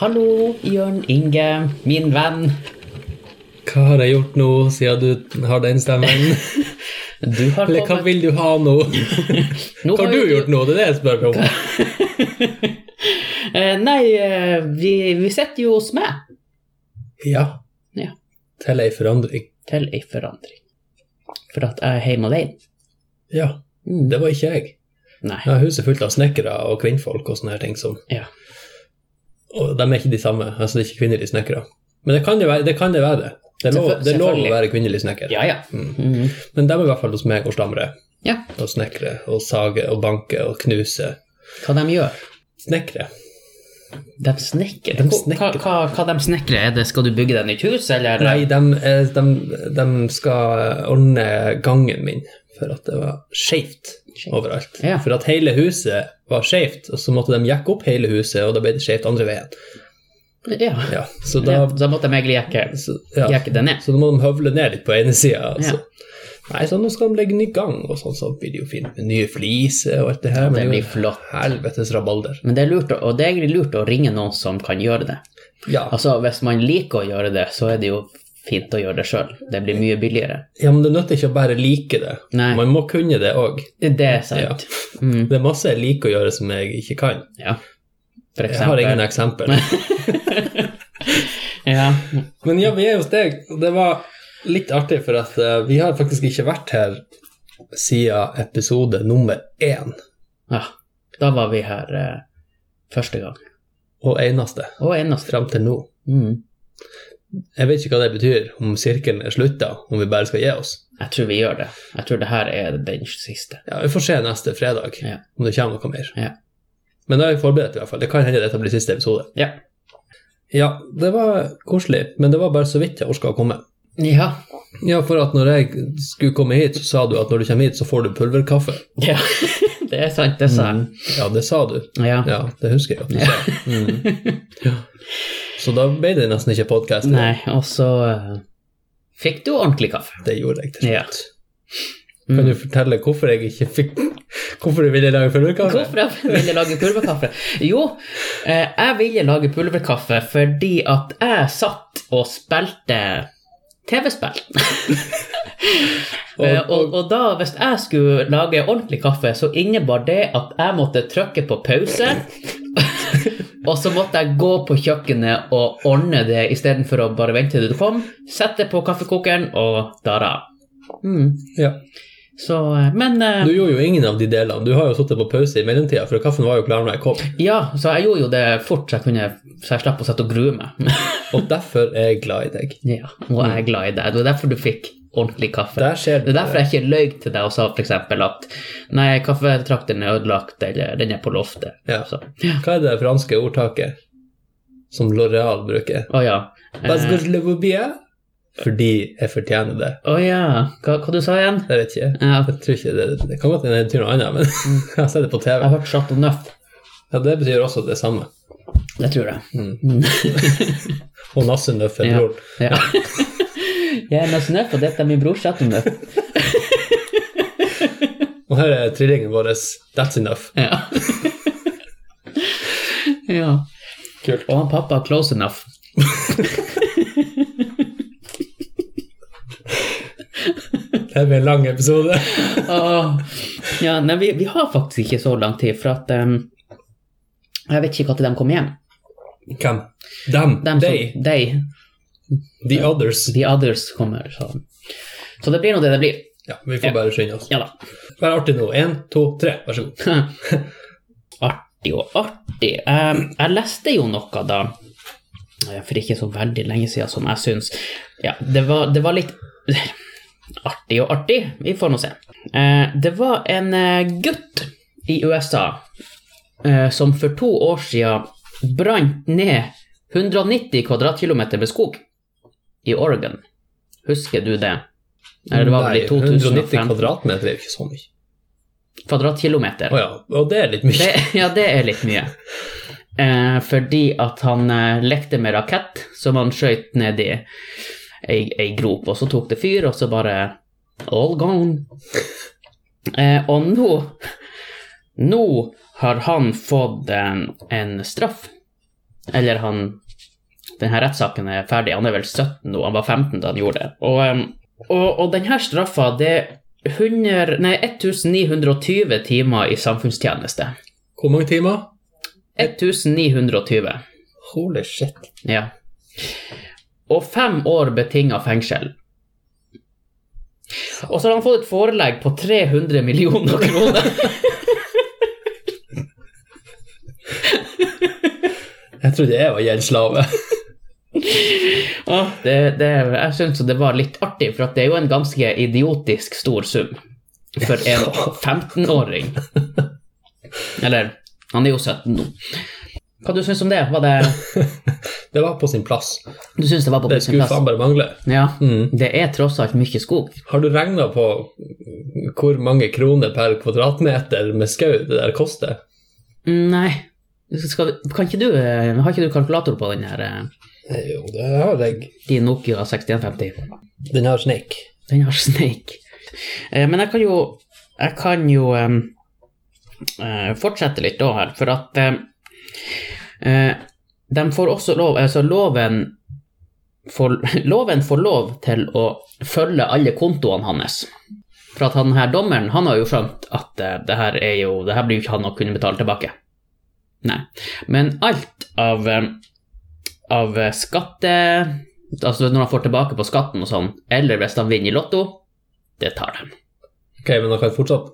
Hallo, Jørn Inge, min venn. Hva har jeg gjort nå, siden du har den stemmen? Du har Eller hva vil du ha nå? Nå Hva har du gjort nå? Det er det jeg spør om. Eh, Nei, eh, vi, vi sitter jo hos meg Ja, Ja. til ei forandring. til ei forandring. For at jeg er hjemme alene. Ja, Mm. det var ikke jeg. Nei. Jeg har huset fullt av snekkere og kvinnfolk og sånne her ting som Ja. Og de er ikke de samme. Altså, det er ikke kvinnelige snekkere. Men det kan det være. Det, kan det, være. det, er lov, det er lov å være kvinnelig snekker. Ja, ja. Mhm. Men de er i hvert fall hos meg og stamre. Ja, Og snekre og sage og banke og knuse. hva de gjør? Snekre. De snekrer. De Hva, snekrer. hva, hva de snekrer? Er det, skal du bygge deg nytt hus, eller? Nei, de, de, de skal ordne gangen min for at det var Skjevt. overalt. Ja. For at hele huset var skjevt, og så måtte de jekke opp hele huset, og da ble det skjevt andre veien. Ja. Ja, så da, ja. Da måtte de egentlig jekke, så, ja. jekke det ned. så da må de høvle ned litt på ene sida. Ja. Nei, så nå skal de legge ny gang, og sånn, så blir det jo fint med nye fliser og alt det her. det blir flott. Helvetes rabalder. Men det er, lurt, og det er egentlig lurt å ringe noen som kan gjøre det. Ja. Altså, Hvis man liker å gjøre det, så er det jo fint å gjøre det sjøl. Det blir mye billigere. ja, men det nytter ikke å bare like det. Nei. Man må kunne det òg. Det er sant. Mm, Det er masse jeg liker å gjøre som jeg ikke kan. ja. For Jeg har ingen eksempel. Ja. Men ja, vi er hos deg. Det var litt artig, for at uh, vi har faktisk ikke vært her siden episode nummer én. ja. Da var vi her uh, første gang. Og eneste. Og eneste. Fram til nå. Mm. Jeg vet ikke hva det betyr, om sirkelen er slutta, om vi bare skal gi oss. Jeg tror vi gjør det. Jeg tror det her er den siste. Ja, Vi får se neste fredag Ja. om det kommer noe mer. Ja. Men da er vi forberedt, i hvert fall. Det kan hende dette blir siste episode. Ja. Ja, det var koselig, men det var bare så vidt jeg orka å komme. Ja. Ja, for at når jeg skulle komme hit, så sa du at når du kommer hit, så får du pulverkaffe. ja. det er sant, det sa jeg. Ja, det sa du. Ja. Ja, det husker jeg at du sa. Mm. Ja. Så da ble det nesten ikke podkast. Nei, og så uh, fikk du ordentlig kaffe. Det gjorde jeg til Ja. slutt. Kan du fortelle hvorfor jeg ikke fikk Hvorfor du ville lage pulverkaffe? Hvorfor jeg ville lage pulverkaffe? Jo, eh, jeg ville lage pulverkaffe fordi at jeg satt og spilte TV-spill. og, og, og da, hvis jeg skulle lage ordentlig kaffe, så innebar det at jeg måtte trykke på pause. og så måtte jeg gå på kjøkkenet og ordne det istedenfor å bare vente til du kom. Sette på kaffekokeren og dara. Mm. Ja. Så, eh, men eh, Du gjorde jo ingen av de delene. Du har jo sittet på pause i mellomtida, for kaffen var jo klar når jeg kom. Ja, så jeg gjorde jo det fort, så jeg, kunne, så jeg slapp å sitte og grue meg. Og derfor er jeg glad i deg. ja, og jeg er glad i deg. Det var derfor du fikk ordentlig kaffe. Det er derfor jeg ikke løy til deg og sa f.eks. at nei, kaffetrakteren er ødelagt, eller den er på loftet. Ja. Så, Hva er det franske ordtaket som L'Oreal bruker? å ja. Parce que Eh, Fordi jeg fortjener det. Å ja. Hva, hva du sa igjen? Jeg vet ikke. Ja, Jeg tror ikke det, det kan godt hende det betyr noe annet, men jeg har sett det på TV. jeg har hørt Chateau Neuf. Ja, Det betyr også det samme. Det tror jeg. Mm. Og Nassenøff er Ja. broren. Ja. Jeg er Nasse Nøff, og dette er min bror Chateau Neuf. Og her er trillingen vår That's Enough. Ja. ja. Kult. Og han pappa Close Enough. Det blir en lang episode. Ja, nei, vi, vi har faktisk ikke så lang tid, for at um, Jeg vet ikke når de kommer hjem. Hvem? Dem. Dem They. they, The others. the others kommer. Så, så det blir nå det det blir. Ja, vi får bare skynde oss. Ja da. Vær artig nå. Én, to, tre. Vær så god. Artig og artig. Um, jeg leste jo noe da, eh, for ikke så veldig lenge siden, som jeg syns Ja, det var, det var litt artig og artig. Vi får nå se. Eh, det var en eh, gutt i USA eh, som for to år siden brant ned 190 kvadratkilometer med skog i Oregon. Husker du det? Eller det var vel i Nei, 190 kvadratmeter er jo ikke så mye. Kvadratkilometer. Å ja, og det er litt mye. Det, ja, det er litt mye. Eh, fordi at han eh, lekte med rakett som han skjøt ned i ei, ei grop, og så tok det fyr, og så bare All gone. Eh, og nå Nå har han fått en, en straff. Eller han Denne rettssaken er ferdig. Han er vel 17 nå, han var 15 da han gjorde det. Og, og, og denne straffa, det er 100, nei, 1920 timer i samfunnstjeneste. Hvor mange timer? 1920. Holy shit. Ja. Og fem år betinga fengsel. Og så har han fått et forelegg på 300 millioner kroner. Jeg trodde jeg var gjeldsslave. Ah, det, det, jeg syns det var litt artig, for det er jo en ganske idiotisk stor sum for en 15-åring. Eller, han er jo 17 nå. Hva du syns om det? Var det Det var på sin plass. Du syns det var på Det sin skulle faen bare mangle. Ja. Mm. Det er tross alt mye skog. Har du regna på hvor mange kroner per kvadratmeter med skau det der koster? Mm, Nei. Skal, kan ikke du, eh, har ikke du kalkulator på den her eh, Jo, det har jeg. din Nokia 6150? Den har sneik. Den har Snake. Eh, Men jeg kan jo Jeg kan jo fortsette litt da her, for at eh, de får også lov Altså, loven får, loven får lov til å følge alle kontoene hans. For at han her dommeren, han har jo skjønt at eh, det her er jo Det her blir jo ikke han å kunne betale tilbake. Nei. Men alt av em, av eh, skatte Altså når han får tilbake på skatten og sånn, eller hvis han vinner i Lotto, det tar de. Ok, men han kan fortsatt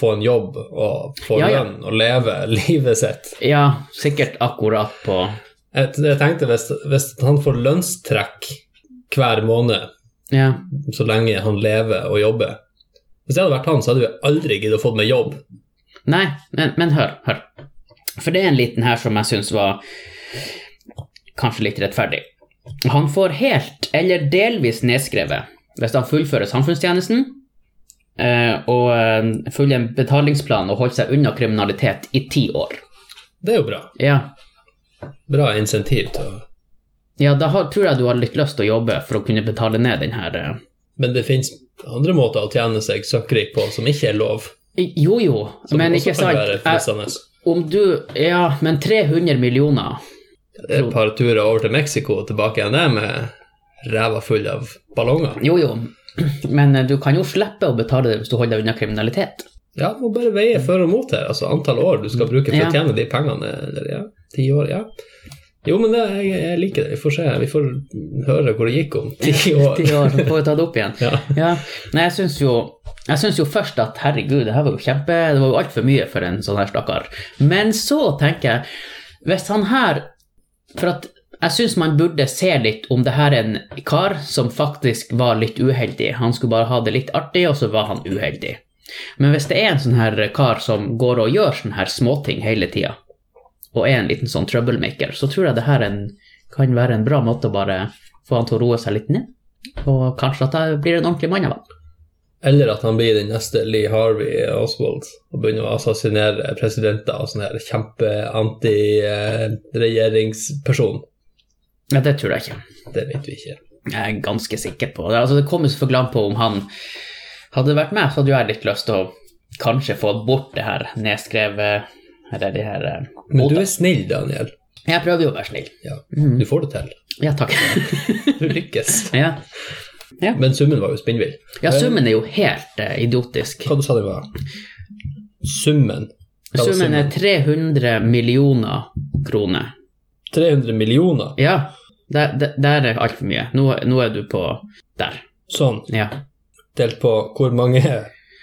få en jobb og få Ja, ja. lønn og leve livet sitt. Ja, sikkert akkurat på Jeg, jeg tenkte hvis, hvis han får lønnstrekk hver måned Ja, så lenge han lever og jobber Hvis jeg hadde vært han, så hadde jeg aldri giddet å få meg jobb. nei, men, men hør, hør. For det er en liten her som jeg syns var kanskje litt rettferdig. Han får helt eller delvis nedskrevet hvis han fullfører samfunnstjenesten og eh, en betalingsplan og holde seg unna kriminalitet i ti år. Det er jo bra. Ja, Bra insentiv til å ja da har, tror jeg du har litt lyst til å jobbe for å kunne betale ned den her eh, Men det fins andre måter å tjene seg søkkrik på som ikke er lov. Jo, jo, Som men ikke sant. Om du Ja, men 300 millioner Det er et par turer over til Mexico og tilbake igjen der med ræva full av ballonger. Jo, jo, men eh, du kan jo slippe å betale det hvis du holder deg unna kriminalitet. Ja, du må bare veie for og mot her. Altså antall år du skal bruke for Ja. å tjene de pengene. Eller ja, ti år, ja. Jo, men det, jeg, jeg liker det. Vi får se. Vi får høre hvor det gikk om ti år. Ti år, så får vi ta det opp igjen. Ja. Ja, Nei, jeg syns jo jo først at herregud, det her var jo kjempe Det var jo altfor mye for en sånn her stakkar. Men så tenker jeg, hvis han her For at jeg syns man burde se litt om det her er en kar som faktisk var litt uheldig. Han skulle bare ha det litt artig, og så var han uheldig. Men hvis det er en sånn her kar som går og gjør sånne her småting hele tida, og er en liten sånn troublemaker, så tror jeg det her er kan være en bra måte å bare få han til å roe seg litt ned. Og kanskje at jeg blir en ordentlig mann av han. Eller at han blir den neste Lee Harvey Oswald og begynner å assassinere presidenter og sånn her kjempe-anti-regjeringsperson. Ja, det tror jeg ikke. Det vet vi ikke. Jeg er ganske sikker på det. Altså, det kommer selvfølgelig an på om han hadde vært med, så hadde jeg litt lyst til å kanskje få bort det her nedskrevet Eller de her eh, Men du er snill, Daniel. Jeg prøver jo å være snill. Ja, Mhm. du får det til. Ja, takk. Du lykkes. ja. Men summen var jo spinnvill. ja, summen er jo helt uh, idiotisk. Hva du sa det var? Summen? Hva Summen er 300 millioner kroner. 300 millioner. Ja, der, der, der er altfor mye. Nå, nå er du på der. Sånn. Ja. Delt på hvor mange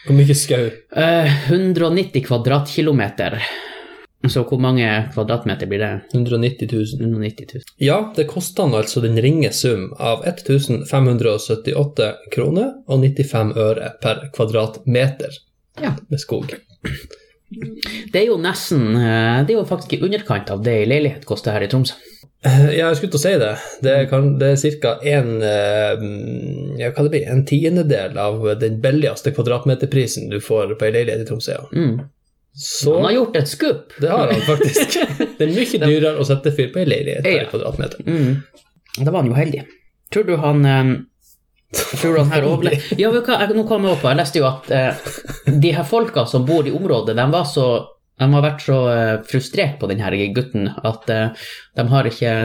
Hvor mye skau? Eh, 190 kvadratkilometer. Så hvor mange kvadratmeter blir det? 190 000. 190 000. Ja, det kosta han altså den ringe sum av 1578 kroner og 95 øre per kvadratmeter Ja. med skog. Det er jo nesten eh, Det er jo faktisk i underkant av det ei leilighet koster her i Tromsø. Eh, Ja, jeg skulle til å si det. Det kan, det er ca. en eh, ja, en tiendedel av den billigste kvadratmeterprisen du får på ei leilighet i Tromsø. Ja. Mm. Så Han har gjort et skup! det har han faktisk. Det er mye dyrere å sette fyr på ei leilighet per Ja. kvadratmeter. Mm. Da var han jo heldig. Tror du han eh, Tror du han her overlevde Ja, jeg, nå kom jeg opp på, jeg leste jo at eh, de her folka som bor i området, de var så de har vært så eh, frustrert på denne gutten at eh, de har ikke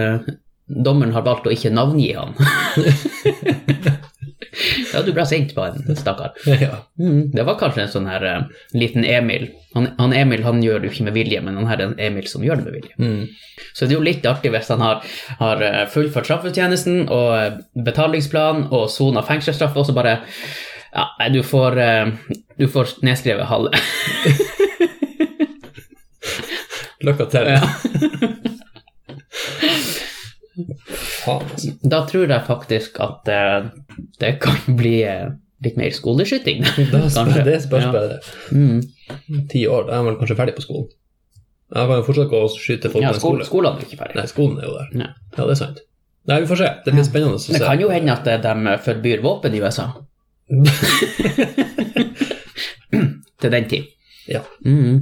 Dommeren har valgt å ikke navngi han. Er du ble sint på en stakkar. Ja. Mm, det var kanskje en sånn her uh, liten Emil. Han, han Emil han gjør det jo ikke med vilje, men han her er en Emil som gjør det med vilje. Mm. Så det er jo litt artig hvis han har, har fullført straffetjenesten og betalingsplan og sona fengselsstraff, og så bare Ja, du får, uh, du får nedskrevet halve. Lykke til. Ja. Altså. Da tror jeg faktisk at uh, det kan bli eh, litt mer skoleskyting. Det spørs Ja. bare det. Mm. Ti år, da er man kanskje ferdig på skolen. Jeg kan jo fortsatt gå og skyte folk Ja, på en skole, skole. skolen er ikke ferdig. Nei, skolen er jo der. Ja. Ja, det er sant. Nei, vi får se. Det blir spennende å se. Det kan jo hende at eh, de forbyr våpen i USA til den tid. Ja. Mm.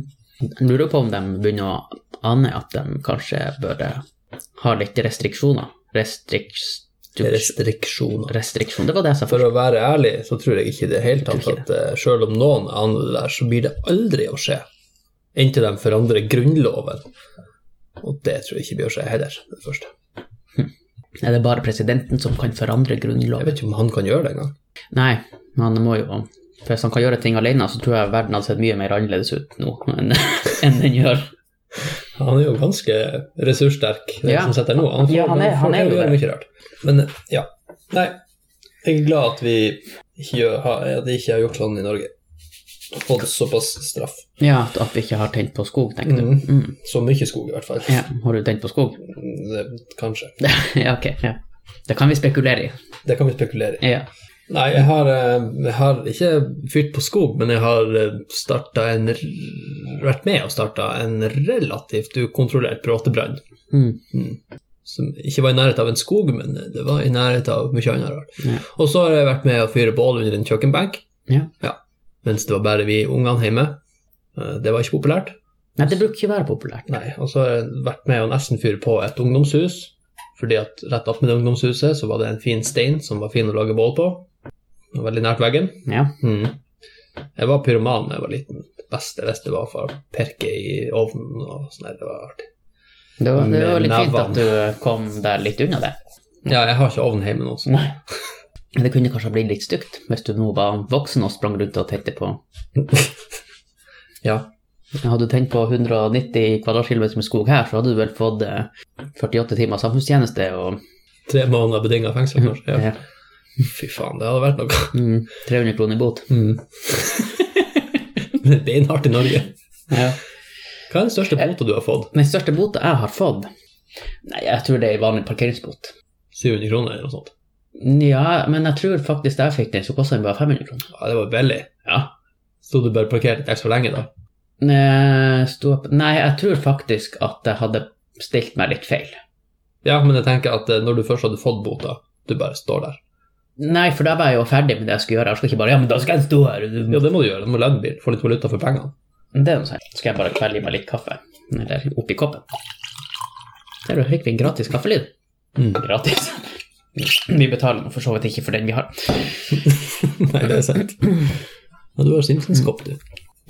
Lurer på om de begynner å ane at de kanskje bør eh, ha litt restriksjoner. Restriks... Restriksjoner. Restriksjon, det var det jeg sa For å være ærlig, så tror jeg ikke i det hele tatt at uh, selv om noen aner det der, så blir det aldri å skje. Inntil de forandrer grunnloven. Og det tror jeg ikke blir å skje heller, det første. Er det bare presidenten som kan forandre Grunnloven? Jeg vet ikke om han kan gjøre det engang. Nei, men han må jo for Hvis han kan gjøre ting alene, så tror jeg verden hadde sett mye mer annerledes ut nå enn enn den gjør. Han er jo ganske ressurssterk, den Ja. som sitter nå. Han får, Ja, han er- han er jo det. mye rart. Men ja. Nei, jeg er glad at vi ikke, har- at vi ikke har gjort sånn i Norge. Fått såpass straff. Ja, at at vi ikke har tent på skog, tenker du. Mm. Mm. Så mye skog, i hvert fall. Ja, har du tent på skog? Det, kanskje. ja, ok. Ja. Det kan vi spekulere i. Det kan vi spekulere i. Ja. Nei, jeg har, eh, jeg har ikke fyrt på skog, men jeg har en vært med og starta en relativt ukontrollert bråtebrann. Mm. Som ikke var i nærheten av en skog, men det var i nærheten av mye annet rart. Ja. Og så har jeg vært med å fyre bål under en kjøkkenbenk, ja. mens det var bare vi ungene hjemme. Eh, Det var ikke populært. Nei, det bruker ikke være populært. Nei, Og så har jeg vært med å nesten fyre på et ungdomshus, fordi at rett attmed ungdomshuset så var det en fin stein som var fin å lage bål på. Veldig nært veggen. Ja. Mm. Jeg var pyroman da jeg var liten. Det beste jeg visste, var for å perke i ovnen og sånn. Det var artig. Det var, det var litt fint at du kom der litt unna det. Ja, jeg har ikke ovn hjemme nå. Så. Nei. Det kunne kanskje blitt litt stygt hvis du nå var voksen og sprang rundt og tente på Ja. Hadde du tenkt på 190 kvadratkilometer med skog her, så hadde du vel fått eh, 48 timer samfunnstjeneste og Tre måneder bedinga fengsel, kanskje. Ja. ja. Fy faen, det hadde vært noe. mm, 300 kroner i bot. Mm. Det er beinhardt i Norge. Ja. Hva er den største bota du har fått? Den største bota jeg har fått Nei, jeg tror det er en vanlig parkeringsbot. 700 kroner eller noe sånt? Ja, men jeg tror faktisk da jeg fikk den, så kosta den bare 500 kroner. Ja, det var billig. Ja. Sto du bare parkert litt ekstra lenge, da? Nei, sto opp Nei, jeg tror faktisk at jeg hadde stilt meg litt feil. Ja, men jeg tenker at eh, når du først hadde fått bota, du bare står der. Nei, for da var jeg jo ferdig med det jeg skulle gjøre. Jeg skal ikke bare Ja, men da skal jeg stå her. Ja, det må du gjøre. Du må lage bil. Få litt valuta for pengene. Det er noe sånt. Skal jeg bare kvelde i meg litt kaffe? Eller oppi koppen? Der fikk vi en gratis kaffelyd. Mm. Gratis. Vi betaler nå for så vidt ikke for den vi har. Nei, det er sant. Ja, du har Simpsons-kopp, du.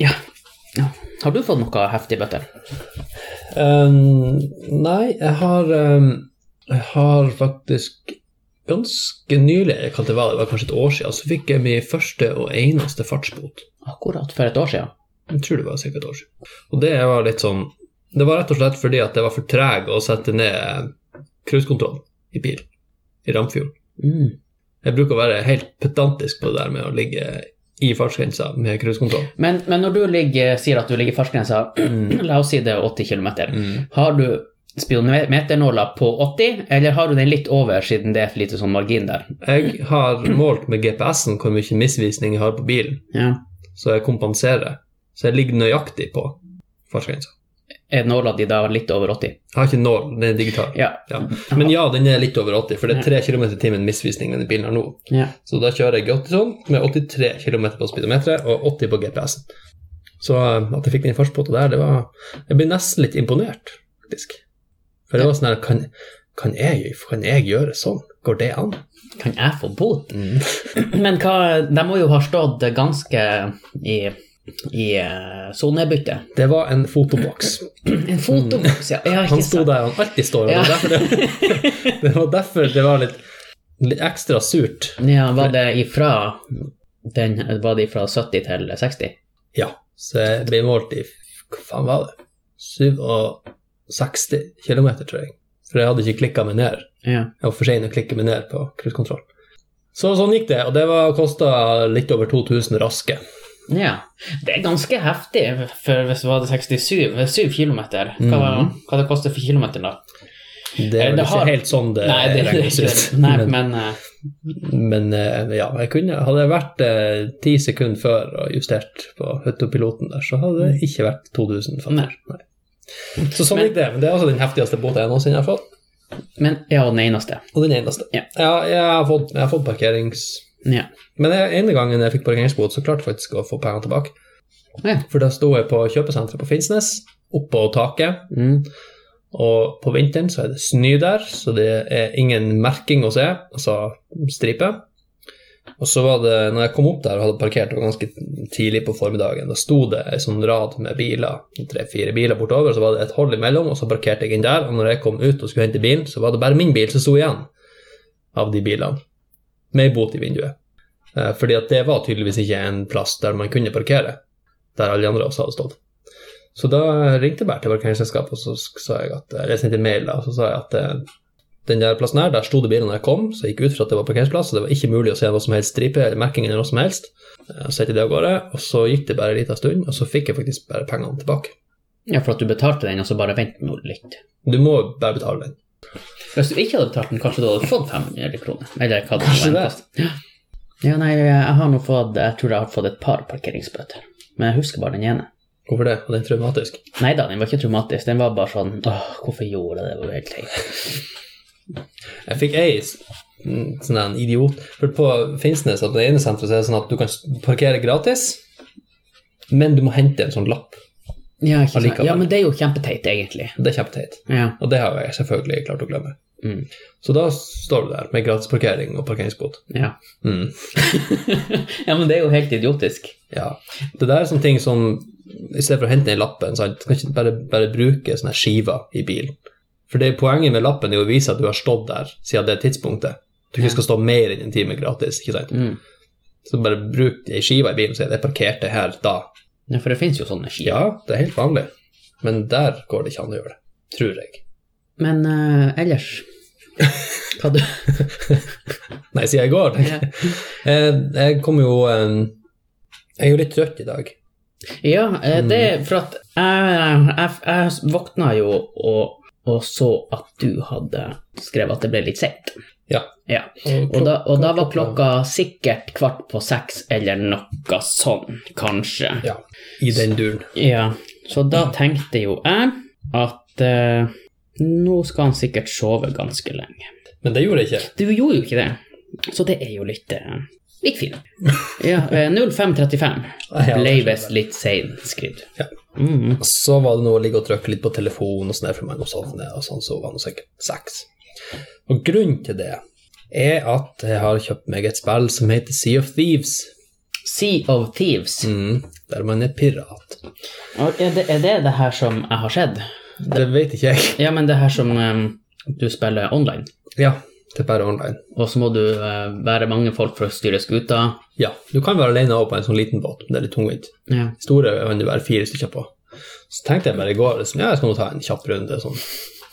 Ja. ja. Har du fått noe heftig bøtter? Um, nei, jeg har um, Jeg har faktisk ganske nylig, hva det var, det var kanskje et år siden, så fikk jeg min første og eneste fartsbot. Akkurat for et år siden. Jeg tror det var sikkert et år siden. Og det var litt sånn Det var rett og slett fordi at jeg var for treg å sette ned cruisekontroll i bil i Ramfjord. Mm. Jeg bruker å være helt pedantisk på det der med å ligge i fartsgrensa med cruisekontroll. Men, men når du ligger, sier at du ligger i fartsgrensa, la oss si det er 80 km, har du speedometernåla på 80, eller har du den litt over siden det er for lite sånn margin der? Jeg har målt med GPS-en hvor mye misvisning jeg har på bilen, Ja. så jeg kompenserer. Så jeg ligger nøyaktig på fartsgrensa. Er nåla di da litt over 80? Jeg har ikke nål, den er digital. Ja. Ja. Men ja, den er litt over 80, for det er 3 km i timen misvisning denne bilen har nå. ja. Så da kjører jeg 80 sånn, med 83 km på speedometeret og 80 på GPS-en. Så eh, at jeg fikk den fartsbåta der, det var Jeg ble nesten litt imponert, faktisk. For det var sånn her kan, kan, jeg, kan jeg gjøre sånn? Går det an? Kan jeg få bot? Men hva De må jo ha stått ganske i i eh, sonebyttet. Det var en fotoboks. En fotoboks, ja. Han sto der han alltid står, og Ja. det, var det, det var derfor det var litt, litt ekstra surt. Ja, var det ifra den, Var det ifra 70 til 60? Ja, så jeg ble målt i Hva faen var det? 67 km, tror jeg. For jeg hadde ikke klikka meg ned. Ja. Jeg var for sein å klikke meg ned på cruisekontroll. Så sånn gikk det, og det var kosta litt over 2000 raske. ja. Det er ganske heftig, for hvis det var 67 7 km, hva, var- hva det koster for kilometer da? Det er Eh, vel ikke har- helt sånn det, Nei, det, regnes ut. nei men, men eh, men eh, ja, jeg kunne, hadde jeg vært eh, ti sekunder før og justert på autopiloten der, så hadde det ikke vært 2000 Faktisk. Nei. Så sånn gikk det. Men det er altså den heftigste båten jeg noensinne har fått. Men ja, den eneste. Og den eneste. Ja. jeg, har fått, jeg har fått parkerings... Ja. Men den ene gangen jeg fikk parkeringsbot, så klarte jeg faktisk å få pengene tilbake. ja. For da sto jeg på kjøpesenteret på Finnsnes, oppå taket, Mm. og på vinteren så er det snø der, så det er ingen merking å se, altså stripe. Og så var det, når jeg kom opp der og hadde parkert, ganske tidlig på formiddagen, da sto det en sånn rad med biler, tre-fire biler bortover, og så var det et hold imellom, og så parkerte jeg inn der, og når jeg kom ut og skulle hente bilen, så var det bare min bil som sto igjen av de bilene, med ei bot i vinduet. Eh, Fordi at det var tydeligvis ikke en plass der man kunne parkere, der alle de andre også hadde stått. Så da ringte jeg bare til parkeringsselskapet, og så sa jeg at, jeg sendte mail da, og så sa jeg at eh, den der plassen her, der sto det biler når jeg kom, så jeg gikk ut fra at det var parkeringsplass, og det var ikke mulig å se noe som helst stripe eller merking eller noe som helst. Eh, Så jeg det av gårde, og så gikk det bare en liten stund, og så fikk jeg faktisk bare pengene tilbake. ja, for at du betalte den, og så bare vent nå litt. Du må bare betale den. Hvis du ikke hadde betalt den, kanskje du hadde fått 500 kroner? Eller hva det var det. Ja. nei, jeg har nå fått Jeg tror jeg har fått et par parkeringsbøter, men jeg husker bare den ene. Hvorfor det? Var den traumatisk. Nei da, den var ikke traumatisk. Den var bare sånn Åh, hvorfor gjorde jeg det? Det var helt teit. Jeg fikk ei sånn en idiot For på Finnsnes, på det ene senteret, så er det sånn at du kan parkere gratis, men du må hente en sånn lapp. Ja, ja, men det er jo kjempeteit, egentlig. Det er kjempeteit. Ja. Og det har jeg selvfølgelig klart å glemme. Mm. Så da står du der med gratisparkering og parkeringsbot. Ja. Mm. ja, men det er jo helt idiotisk. Ja. Det der er sånne ting som I stedet for å hente den lappen, så kan ikke bare, bare bruke sånne skiver i bilen. For det Poenget med lappen er å vise at du har stått der siden det tidspunktet. Du ikke skal stå mer enn en time gratis. ikke sant? Mm. Så bare bruk ei skive i bilen og si at jeg parkerte her da. Ja, for det finnes jo sånne skiver. Ja, det er helt vanlig. Men der går det ikke an å gjøre det. Tror jeg. Men uh, ellers Hva du Nei, siden i går. Ja. jeg. Eh, Jeg kom jo um, Jeg er jo litt trøtt i dag. Ja, det er for at jeg, jeg, jeg våkna jo og, og så at du hadde skrevet at det ble litt seint. Ja. Ja. Og da, og da var klokka sikkert kvart på seks eller noe sånn, kanskje. Ja, i den duren. Ja, så da tenkte jo jeg at eh, nå skal han sikkert sove ganske lenge. Men det gjorde jeg ikke. Du gjorde jo ikke det, så det er jo litt eh, litt fint. Ja, eh, 05.35 ble det visst litt sein skrevet. Ja. Mm. Så var det noe å ligge og trykke litt på telefonen og sånn for meg sovne, og sånn så var det sikkert seks. Og grunnen til det er at jeg har kjøpt meg et spill som heter Sea of Thieves, Sea of Thieves. mm, der man er pirat. Og Er det, er det det her som jeg har sett? Det vet ikke jeg. Ja, men det her som um, du spiller online, Ja, det er bare online. og så må du eh, være mange folk for å styre skuta. Ja, du kan være alene på en sånn liten båt, men det er litt tungvint. Ja. Store kan det være fire stykker på. Så tenkte jeg bare i går liksom, ja, jeg skal nå ta en kjapp runde, sånn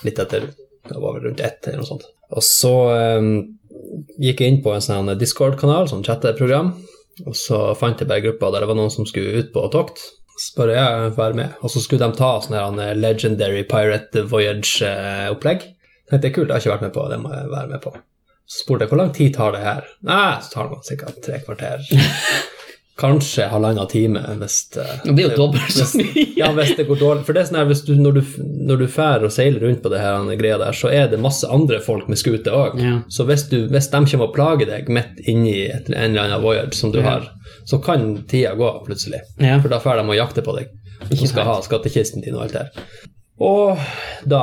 litt etter Det var vel rundt ett eller noe sånt. Og så um, gikk jeg inn på en sånn Discord-kanal, sånn chatteprogram, og så fant jeg bare gruppa der det var noen som skulle ut på tokt. Så bare jeg være med. Og så skulle de ta sånn her eh, Legendary Pirate Voyage-opplegg. Tenkte kult, jeg har ikke vært med på, det må jeg være med på. Så spurte jeg hvor lang tid tar det her. Nei, så tar det sikkert tre kvarter. Kanskje halvannen time hvis eh, det er jo dobbelt så mye. ja, hvis det går dårlig. For det er sånn her, du, når du, når du fær og seiler rundt på det her greia der, så er det masse andre folk med skute òg. Ja. Så hvis, du, hvis de kommer og plager deg midt inni et, en eller annen voyage som du Ja. har, så kan tida gå plutselig. Ja. For da får de å jakte på deg. og skal ha skattkisten din og alt det der. Og da,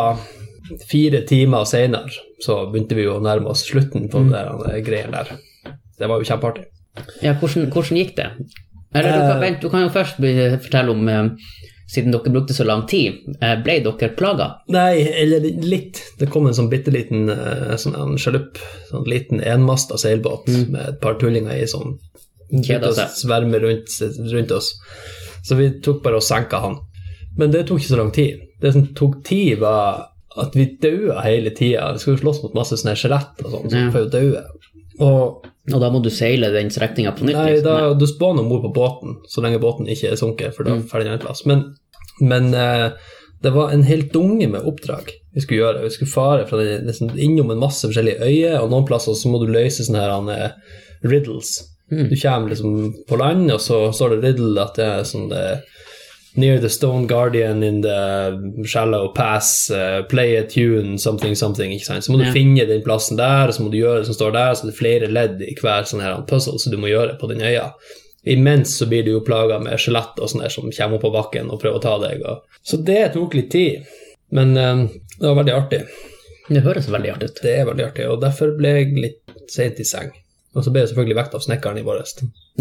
fire timer seinere, så begynte vi å nærme oss slutten Mm. på mm. der greiene der. Det var jo kjempeartig. Ja, hvordan, hvordan gikk det? Eller du kan, Eh. vent, du kan jo først fortelle om eh, Siden dere brukte så lang tid, eh, ble dere plaga? Nei, eller litt. Det kom en sånn bitte liten sånn sjalupp, sånn liten enmasta seilbåt med et par tullinger i som Kjeda begynte å sverme rundt, rundt oss. Så vi tok bare og senka han. Men det tok ikke så lang tid. Det som tok tid, var at vi daua hele tida. Vi skulle jo slåss mot masse sånne skjelett og sånn, så vi får jo daue. Og Og da må du seile den strekninga på nytt? Nei, liksom. da, du spåner om bord på båten, så lenge båten ikke er sunket, for da faller den en plass. Men, men eh, det var en hel dunge med oppdrag vi skulle gjøre. Vi skulle fare fra den, liksom, innom en masse forskjellige øyer, og noen plasser så må du løse sånne her han, riddles. Mm. Du kommer liksom på land, og så står det riddle at det er sånn det Near the stone guardian in the shallow pass, uh, play a tune, something, something. ikke sant? Så må du Ja. finne den plassen der, og så må du gjøre det som står der, så det er flere ledd i hver sånn her puzzle som du må gjøre på den øya. Imens så blir du jo plaga med skjelett og sånn som kommer opp på bakken og prøver å ta deg. Og... Så det tok litt tid, men eh, det var veldig artig. Det høres veldig artig ut. Det er veldig artig, og derfor ble jeg litt sent i seng. Og så ble jeg selvfølgelig vekt av snekkeren i vår.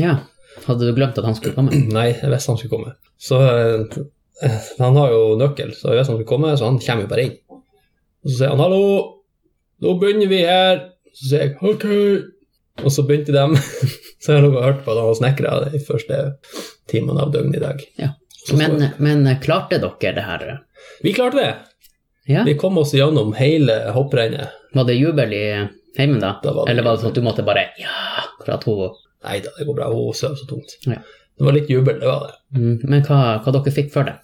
Ja. Hadde du glemt at han skulle komme? Nei, jeg visste han skulle komme. Så eh, han har jo nøkkel, så jeg visste han skulle komme, så han kommer jo bare inn. Og så sier han 'hallo, nå begynner vi her'. Så sier jeg 'ok', og så begynte de. så jeg har hørt på at han har snekra de første timene av døgnet i dag. Ja. Men, men klarte dere det her? Vi klarte det! Ja. Vi kom oss gjennom hele hopprennet. Var det jubel i heimen da? Da var det Eller var det sånn at du måtte bare Ja! For at hun Nei da, det går bra. Hun sover så tungt. Ja. Det var litt jubel, det var det. Mm, Men hva, hva dere fikk for det?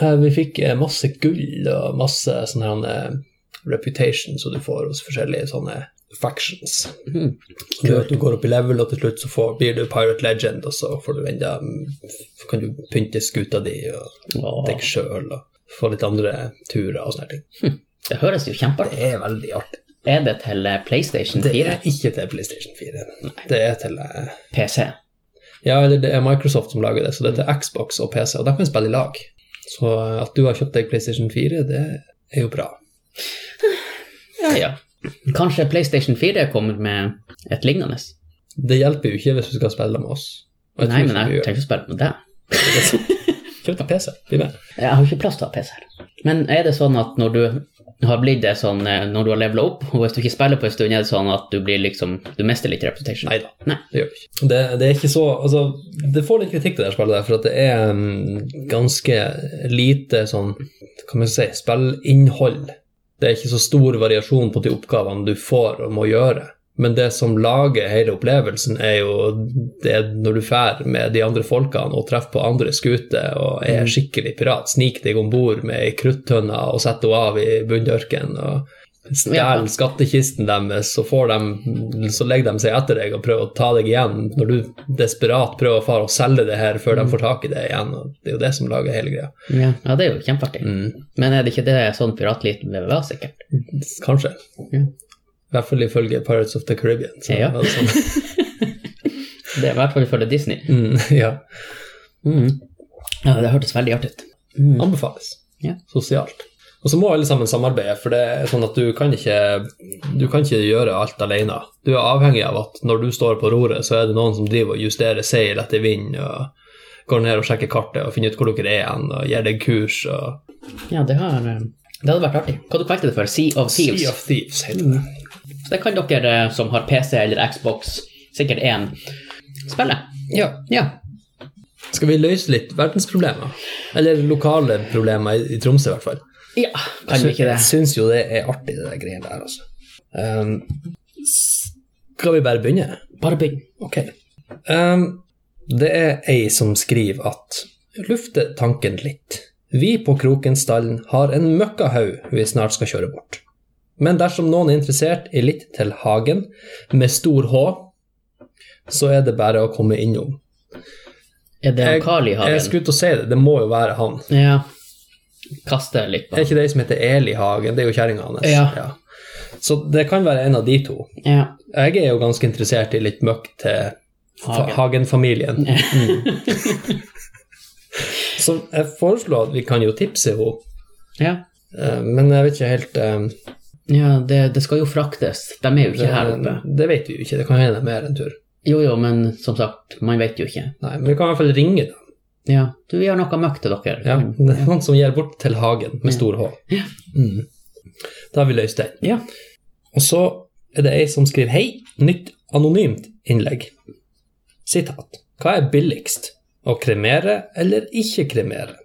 Eh, Vi fikk eh, masse gull og masse sånne eh, reputation som du får hos forskjellige sånne factions. Mm. Så du, du går opp i level, og til slutt så får, blir du pirate legend, og så får du enda kan du pynte skuta di og Åh, deg sjøl og få litt andre turer og sånne ting. det høres jo kjempeartig Det er veldig artig. Er det til PlayStation 4? Det er ikke til PlayStation 4. Det er til uh... PC? Ja, eller det er Microsoft som lager det, så det er til Xbox og PC, og de kan spille i lag. Så eh, at du har kjøpt deg PlayStation 4, det er jo bra. Ja, ja. Kanskje PlayStation 4 kommer med et lignende? Det hjelper jo ikke hvis du skal spille med oss. Nei, men jeg tenker å spille med deg. Kjøp deg PC, bli med. Jeg har ikke plass til å ha PC her. Men er det sånn at når du har blitt det sånn eh, når du har levela opp, og hvis du ikke spiller på en stund, er det sånn at du blir liksom Du mister litt reputation? Nei da, det gjør du ikke. Det, det er ikke så Altså, det får litt kritikk, det der spillet der, for at det er um, ganske lite sånn Kan man si spillinnhold. Det er ikke så stor variasjon på de oppgavene du får og må gjøre. Men det som lager hele opplevelsen, er jo det når du drar med de andre folkene og treffer på andre skuter og er skikkelig pirat, sniker deg om bord med ei kruttønne og setter henne av i bunndørken. og stjeler skattkisten deres, så, får de, så legger de seg etter deg og prøver å ta deg igjen når du desperat prøver å fare og selge det her før de får tak i det igjen. og Det er jo det som lager hele greia. Ja, ja det er jo kjempeartig. Mm. Men er det ikke det sånn piratlitt VVA, sikkert? Kanskje. Ja. I hvert fall ifølge Pirates of the Caribbean. Så, Ja. altså. det. Er i hvert fall ifølge Disney. mm, ja. Mm. Ja, det hørtes veldig artig ut. Mm. Anbefales. Ja. Sosialt. Og så må alle sammen samarbeide, for det er sånn at du kan ikke, du kan ikke gjøre alt alene. Du er avhengig av at når du står på roret, så er det noen som driver og justerer seil etter vind, og går ned og sjekker kartet og finner ut hvor dere er hen, og gir deg kurs. og Ja, det har eh, Det hadde vært artig. Hva du kalte det for? Sea of Thieves? Sea of Thieves heter det. Så det kan dere eh, som har PC eller Xbox, sikkert én, spille. Ja. Ja. Skal vi løse litt verdensproblemer? Eller lokale problemer, i, i Tromsø i hvert fall. ja, kan vi ikke det? Jeg syns jo det er artig, det der greiene der, altså. Um, skal vi bare begynne? Bare begynn. Ok. Um, det er ei som skriver at Lufte tanken litt. Vi på Krokenstallen har en møkkahaug vi snart skal kjøre bort. Men dersom noen er interessert i litt til hagen, med stor H, så er det bare å komme innom. Er det Jeg, Carl i Hagen? jeg skulle til å si det, det må jo være han. Ja. Kaste litt Er ikke det som heter Eli Hagen? Det er jo kjerringa hans. Ja. Så det kan være en av de to. Ja. Jeg er jo ganske interessert i litt møkk til Hagen-familien. Hagen-familien. Mm. Så jeg foreslår at vi kan jo tipse henne, Ja. eh, men jeg vet ikke helt eh, ja det, det skal jo fraktes. De er jo ikke her oppe. Det vet vi jo ikke, det kan hende mer en tur. Jo, jo, men som sagt, man vet jo ikke. Nei, men vi kan i hvert fall ringe dem. Ja, du, vi har noe møkk til dere. Ja, det er noen som gir bort til hagen med stor H. Mm. Da har vi løst den. Ja. Og så er det ei som skriver Hei, nytt anonymt innlegg. Sitat. Hva er billigst? Å kremere eller ikke kremere?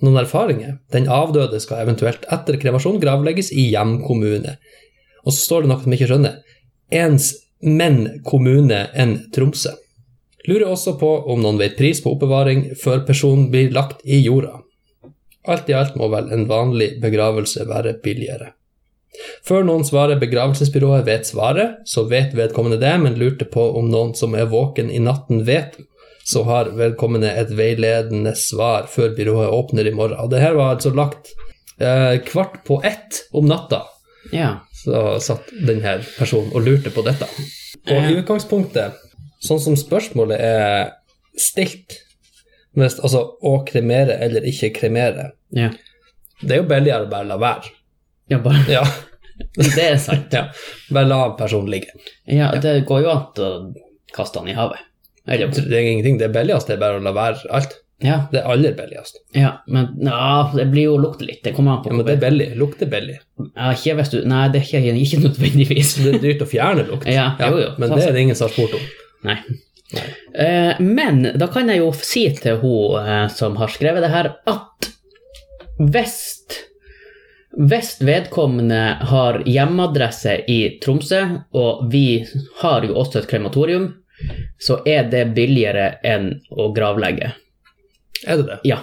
Noen erfaringer? Den avdøde skal eventuelt etter kremasjon gravlegges i hjemkommune. Og så står det noe jeg ikke skjønner. Ens menn kommune enn Tromsø. Lurer også på om noen vet pris på oppbevaring før personen blir lagt i jorda. Alt i alt må vel en vanlig begravelse være billigere. Før noen svarer begravelsesbyrået vet svaret, så vet vedkommende det, men lurte på om noen som er våken i natten vet, så har vedkommende et veiledende svar før byrået åpner i morgen. Og det her var altså lagt eh, kvart på ett om natta, Ja. så satt denne personen og lurte på dette. Og i utgangspunktet, sånn som spørsmålet er stilt, mest, altså å kremere eller ikke kremere, Ja. det er jo billigere å bare la være. ja, bare Ja, Det er sant. ja. Bare la personen ligge. Ja, det går jo an å kaste han i havet. Eller Det er ingenting, det billigste er bare å la være alt. Ja, Det er aller billigst. ja men ja, det blir jo lukt litt. Det kommer an på Ja, men det er billig. Lukter billig. Ja, ikke hvis du Nei, det er ikke, ikke nødvendigvis. Det er dyrt å fjerne lukt. Ja, jo, jo, men det er det ingen som har spurt om. Nei. Eh, men da kan jeg jo si til hun eh, som har skrevet det her, at hvis hvis vedkommende har hjemmeadresse i Tromsø, og vi har jo også et krematorium, så er det billigere enn å gravlegge. Er det det? Ja.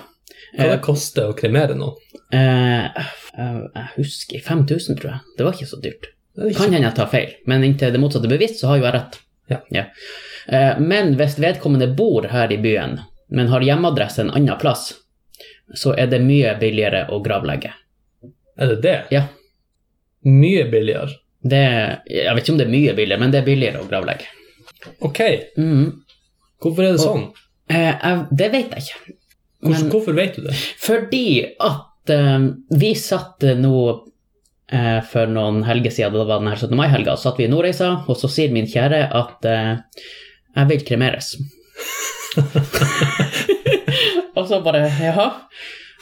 Hva det koster å kremere noen? Eh, eh, jeg husker 5000, tror jeg. Det var ikke så dyrt. Ikke Kan hende jeg tar feil, men inntil det motsatte bevisst, så har jo jeg rett. Ja. Eh, Men hvis vedkommende bor her i byen, men har hjemmeadresse en annen plass, så er det mye billigere å gravlegge. Er det det? Ja. Mye billigere. Det, jeg vet ikke om det er mye billigere, men det er billigere å gravlegge. Ok, Mhm. hvorfor er det sånn? Eh, det vet jeg ikke. Hvorfor, Men- hvorfor vet du det? Fordi at eh, vi satt nå eh, for noen helger siden, det var denne 17. mai-helga, satt vi i Nordreisa, og så sier min kjære at eh, jeg vil kremeres. og så bare jaha.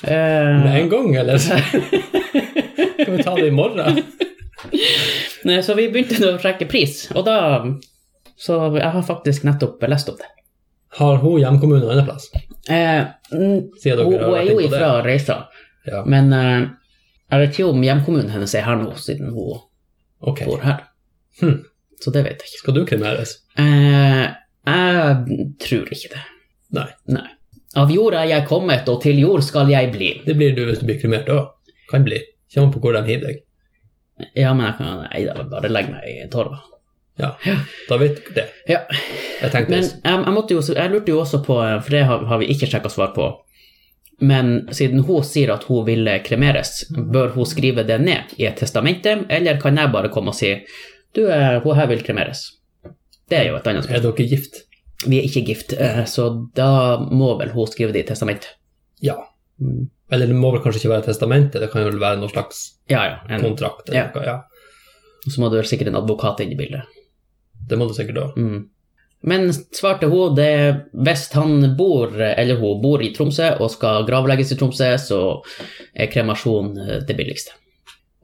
Eh, Med en gang, eller? Skal vi ta det i morgen? så vi begynte å sjekke pris, og da Så jeg har faktisk nettopp lest opp det. Har hun hjemkommune en annen plass? Eh, hun, hun er jo ifra Reisa, Ja, men eh, jeg vet ikke om hjemkommunen hennes er her nå, siden hun ok. bor her. Hm. Så det vet jeg ikke. Skal du kremeres? Eh, jeg tror ikke det. Nei. Nei. Av jord er jeg kommet, og til jord skal jeg bli. Det blir du hvis du blir kremert òg. Kan bli. Kommer på hvor de hiver deg. Ja, men jeg kan nei, bare legge meg i torva. Ja, da vet dere det. Ja. Jeg tenkte Men jeg, jeg, jo, jeg lurte jo også på, for det har, har vi ikke sjekka svar på, men siden hun sier at hun ville kremeres, bør hun skrive det ned i et testamente, eller kan jeg bare komme og si du, eh, hun her vil kremeres? Det er jo et annet Er spørsmål. dere gift? Vi er ikke gift, eh, så da må vel hun skrive det i testamentet. Ja. Eller det må vel kanskje ikke være testamentet, det kan jo være noen slags Ja, ja. En, kontrakt. Eller Ja. noe. ja. så må det vel sikkert en advokat inn i bildet. Det må du sikkert òg. Mm. Men svarte hun det hvis han bor, eller hun bor i Tromsø og skal gravlegges i Tromsø, så er kremasjon eh, det billigste.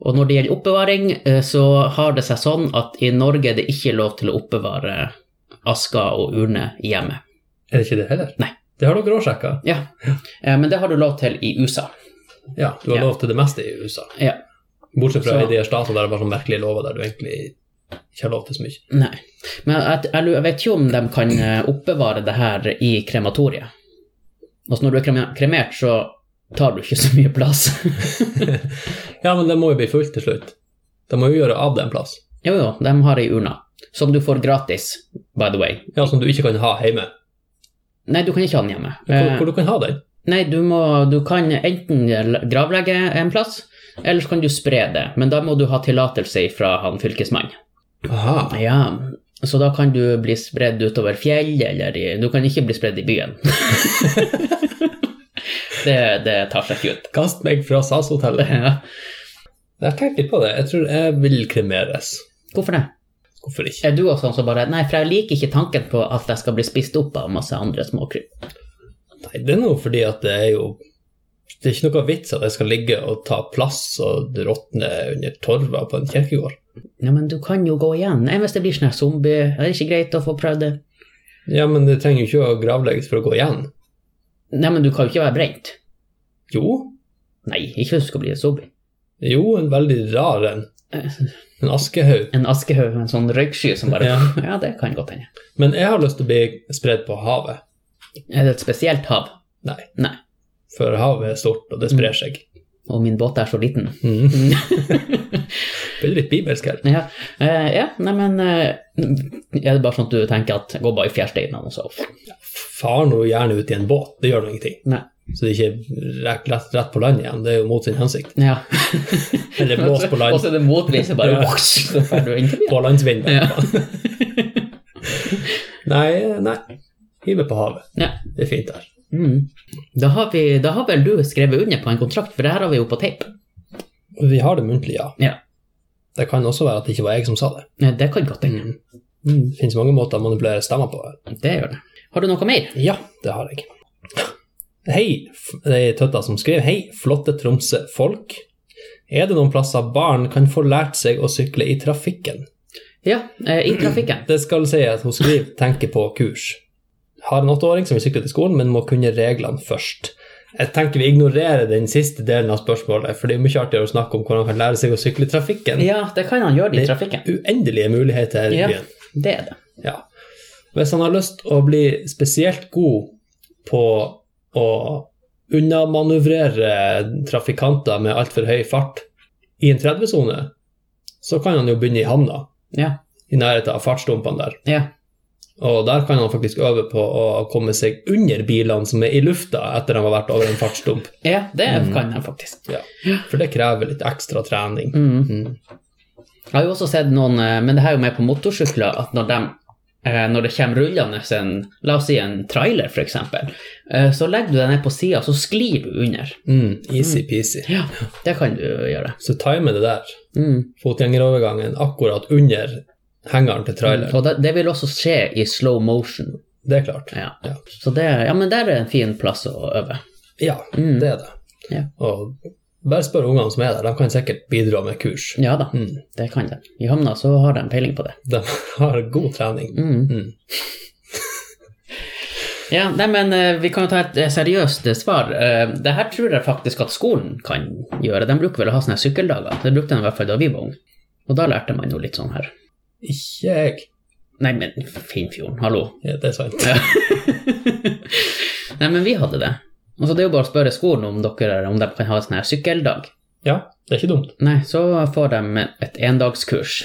Og når det gjelder oppbevaring, eh, så har det seg sånn at i Norge er det ikke lov til å oppbevare asker og urne i hjemmet. Er det ikke det heller? Nei. Det har dere òg sjekka? Ja, Eh, men det har du lov til i USA. Ja, du har Ja. lov til det meste i USA. Ja. Bortsett fra Så- i de statene der det var sånn merkelige lover der du egentlig ikke har lov til så mye. Nei. Men jeg, jeg, vet ikke om de kan eh, oppbevare det her i krematoriet. Altså når du er kremert, så tar du ikke så mye plass. Ja, men det må jo bli fullt til slutt. De må jo gjøre av det en plass. Jo, jo, de har ei urna. Som du får gratis, by the way. Ja, Som du ikke kan ha hjemme. Nei, du kan ikke ha den hjemme. Hvor, Eh, hvor du kan ha den? Nei, du, må, du kan enten gravlegge en plass, eller så kan du spre det. Men da må du ha tillatelse fra han fylkesmannen. Aha. Ja, så da kan du bli spredd utover fjell, eller i, Du kan ikke bli spredd i byen. det, det tar seg ikke ut. Kast meg fra SAS-hotellet. Ja. Jeg har tenkt litt på det. Jeg tror jeg vil kremeres. Hvorfor det? Hvorfor ikke? Er du også sånn som bare Nei, for jeg liker ikke tanken på at jeg skal bli spist opp av masse andre småkryp. Nei, det er nå fordi at det er jo Det er ikke noe vits at jeg skal ligge og ta plass og råtne under torva på en kirkegård. Ja, men du kan jo gå igjen. Nei, hvis det blir sånn zombie, er det ikke greit å få prøvd det? Ja, men det trenger jo ikke å gravlegges for å gå igjen. Nei, men du kan jo ikke være brent. Jo, Nei, ikke hvis du skal bli en zombie. jo, en veldig rar en. En askehaug. En askehaug med en sånn røyksky som bare Ja. ja, det kan godt hende. Men jeg har lyst til å bli spredd på havet. Er det et spesielt hav? Nei, Nei. for havet er stort, og det sprer seg. Og min båt er så liten. Mm. Er litt bibelsk her. Ja, uh, ja nei, men eh, Er det bare sånn at du tenker at gå bare i fjærsteinene og så Far nå gjerne ut i en båt, det gjør nå ingenting. Nei. Så det ikke er rett, rett, rett på land igjen, det er jo mot sin hensikt. Ja. Eller blås på Og land, så er det motvind, så bare Ja. så får du inn på landsvind. Ja. Nei, nei. Hive på havet. Ja. Det er fint der. Mm. Da, har vi, da har vel du skrevet under på en kontrakt, for det her har vi jo på tape. Vi har det muntlig, ja. Ja. Det kan også være at det ikke var jeg som sa det. Ja, Det kan godt hende. Mm. Det finnes mange måter å manipulere stemmer på. Det gjør det. Har du noe mer? Ja, det har jeg. Hei, det er tøtta som skriver. Hei, flotte Tromsø-folk. Er det noen plasser barn kan få lært seg å sykle i trafikken? Ja, eh, i trafikken. Det skal si at hun skriver tenker på kurs. Har en åtteåring som vil sykle til skolen, men må kunne reglene først. Jeg tenker vi ignorerer den siste delen av spørsmålet, for det er mye artigere å snakke om hvordan han kan lære seg å sykle i trafikken. Ja, det kan han gjøre i trafikken. Det er Uendelige muligheter her i Ja, byen. det er det. Ja. Hvis han har lyst til å bli spesielt god på å unnamanøvrere trafikanter med altfor høy fart i en 30-sone, så kan han jo begynne i havna, Ja. i nærheten av fartsdumpene der. Ja. Og der kan han faktisk øve på å komme seg under bilene som er i lufta etter han har vært over en fartsdump. ja, det kan han faktisk. Ja. For det krever litt ekstra trening. Mm. Mm. Jeg har jo også sett noen, eh, men det her er jo med på motorsykler, at når, dem, eh, når det kommer rullende en, la oss si en trailer eksempel, eh, så legger du deg ned på sida, så sklir du under. Mm. Easy-peasy. Ja, det kan du gjøre. Så timer det der, Mm. fotgjengerovergangen, akkurat under hengeren til traileren. Og det, det vil også skje i slow motion. Det er klart. Ja. Ja. Så det, ja, men der er en fin plass å øve. Ja, Mm. det er det. Ja. Og bare spør ungene som er der, de kan sikkert bidra med kurs. Ja da, Mm. det kan de. I Hamna så har de peiling på det. De har god trening. Mm. Mm. Ja, nei, men eh, vi kan jo ta et eh, seriøst eh, svar. Det her tror jeg faktisk at skolen kan gjøre. De bruker vel å ha sånne sykkeldager. Det brukte de i hvert fall da vi var unge. Og da lærte man jo litt sånn her. Ikke jeg. Nei, men Finnfjorden, hallo. Ja, det er sant. Ja. Nei, men vi hadde det. Altså, det er jo bare å spørre skolen om, dere, om de kan ha en sånn her sykkeldag. Ja, det er ikke dumt. Nei, så får de et endagskurs.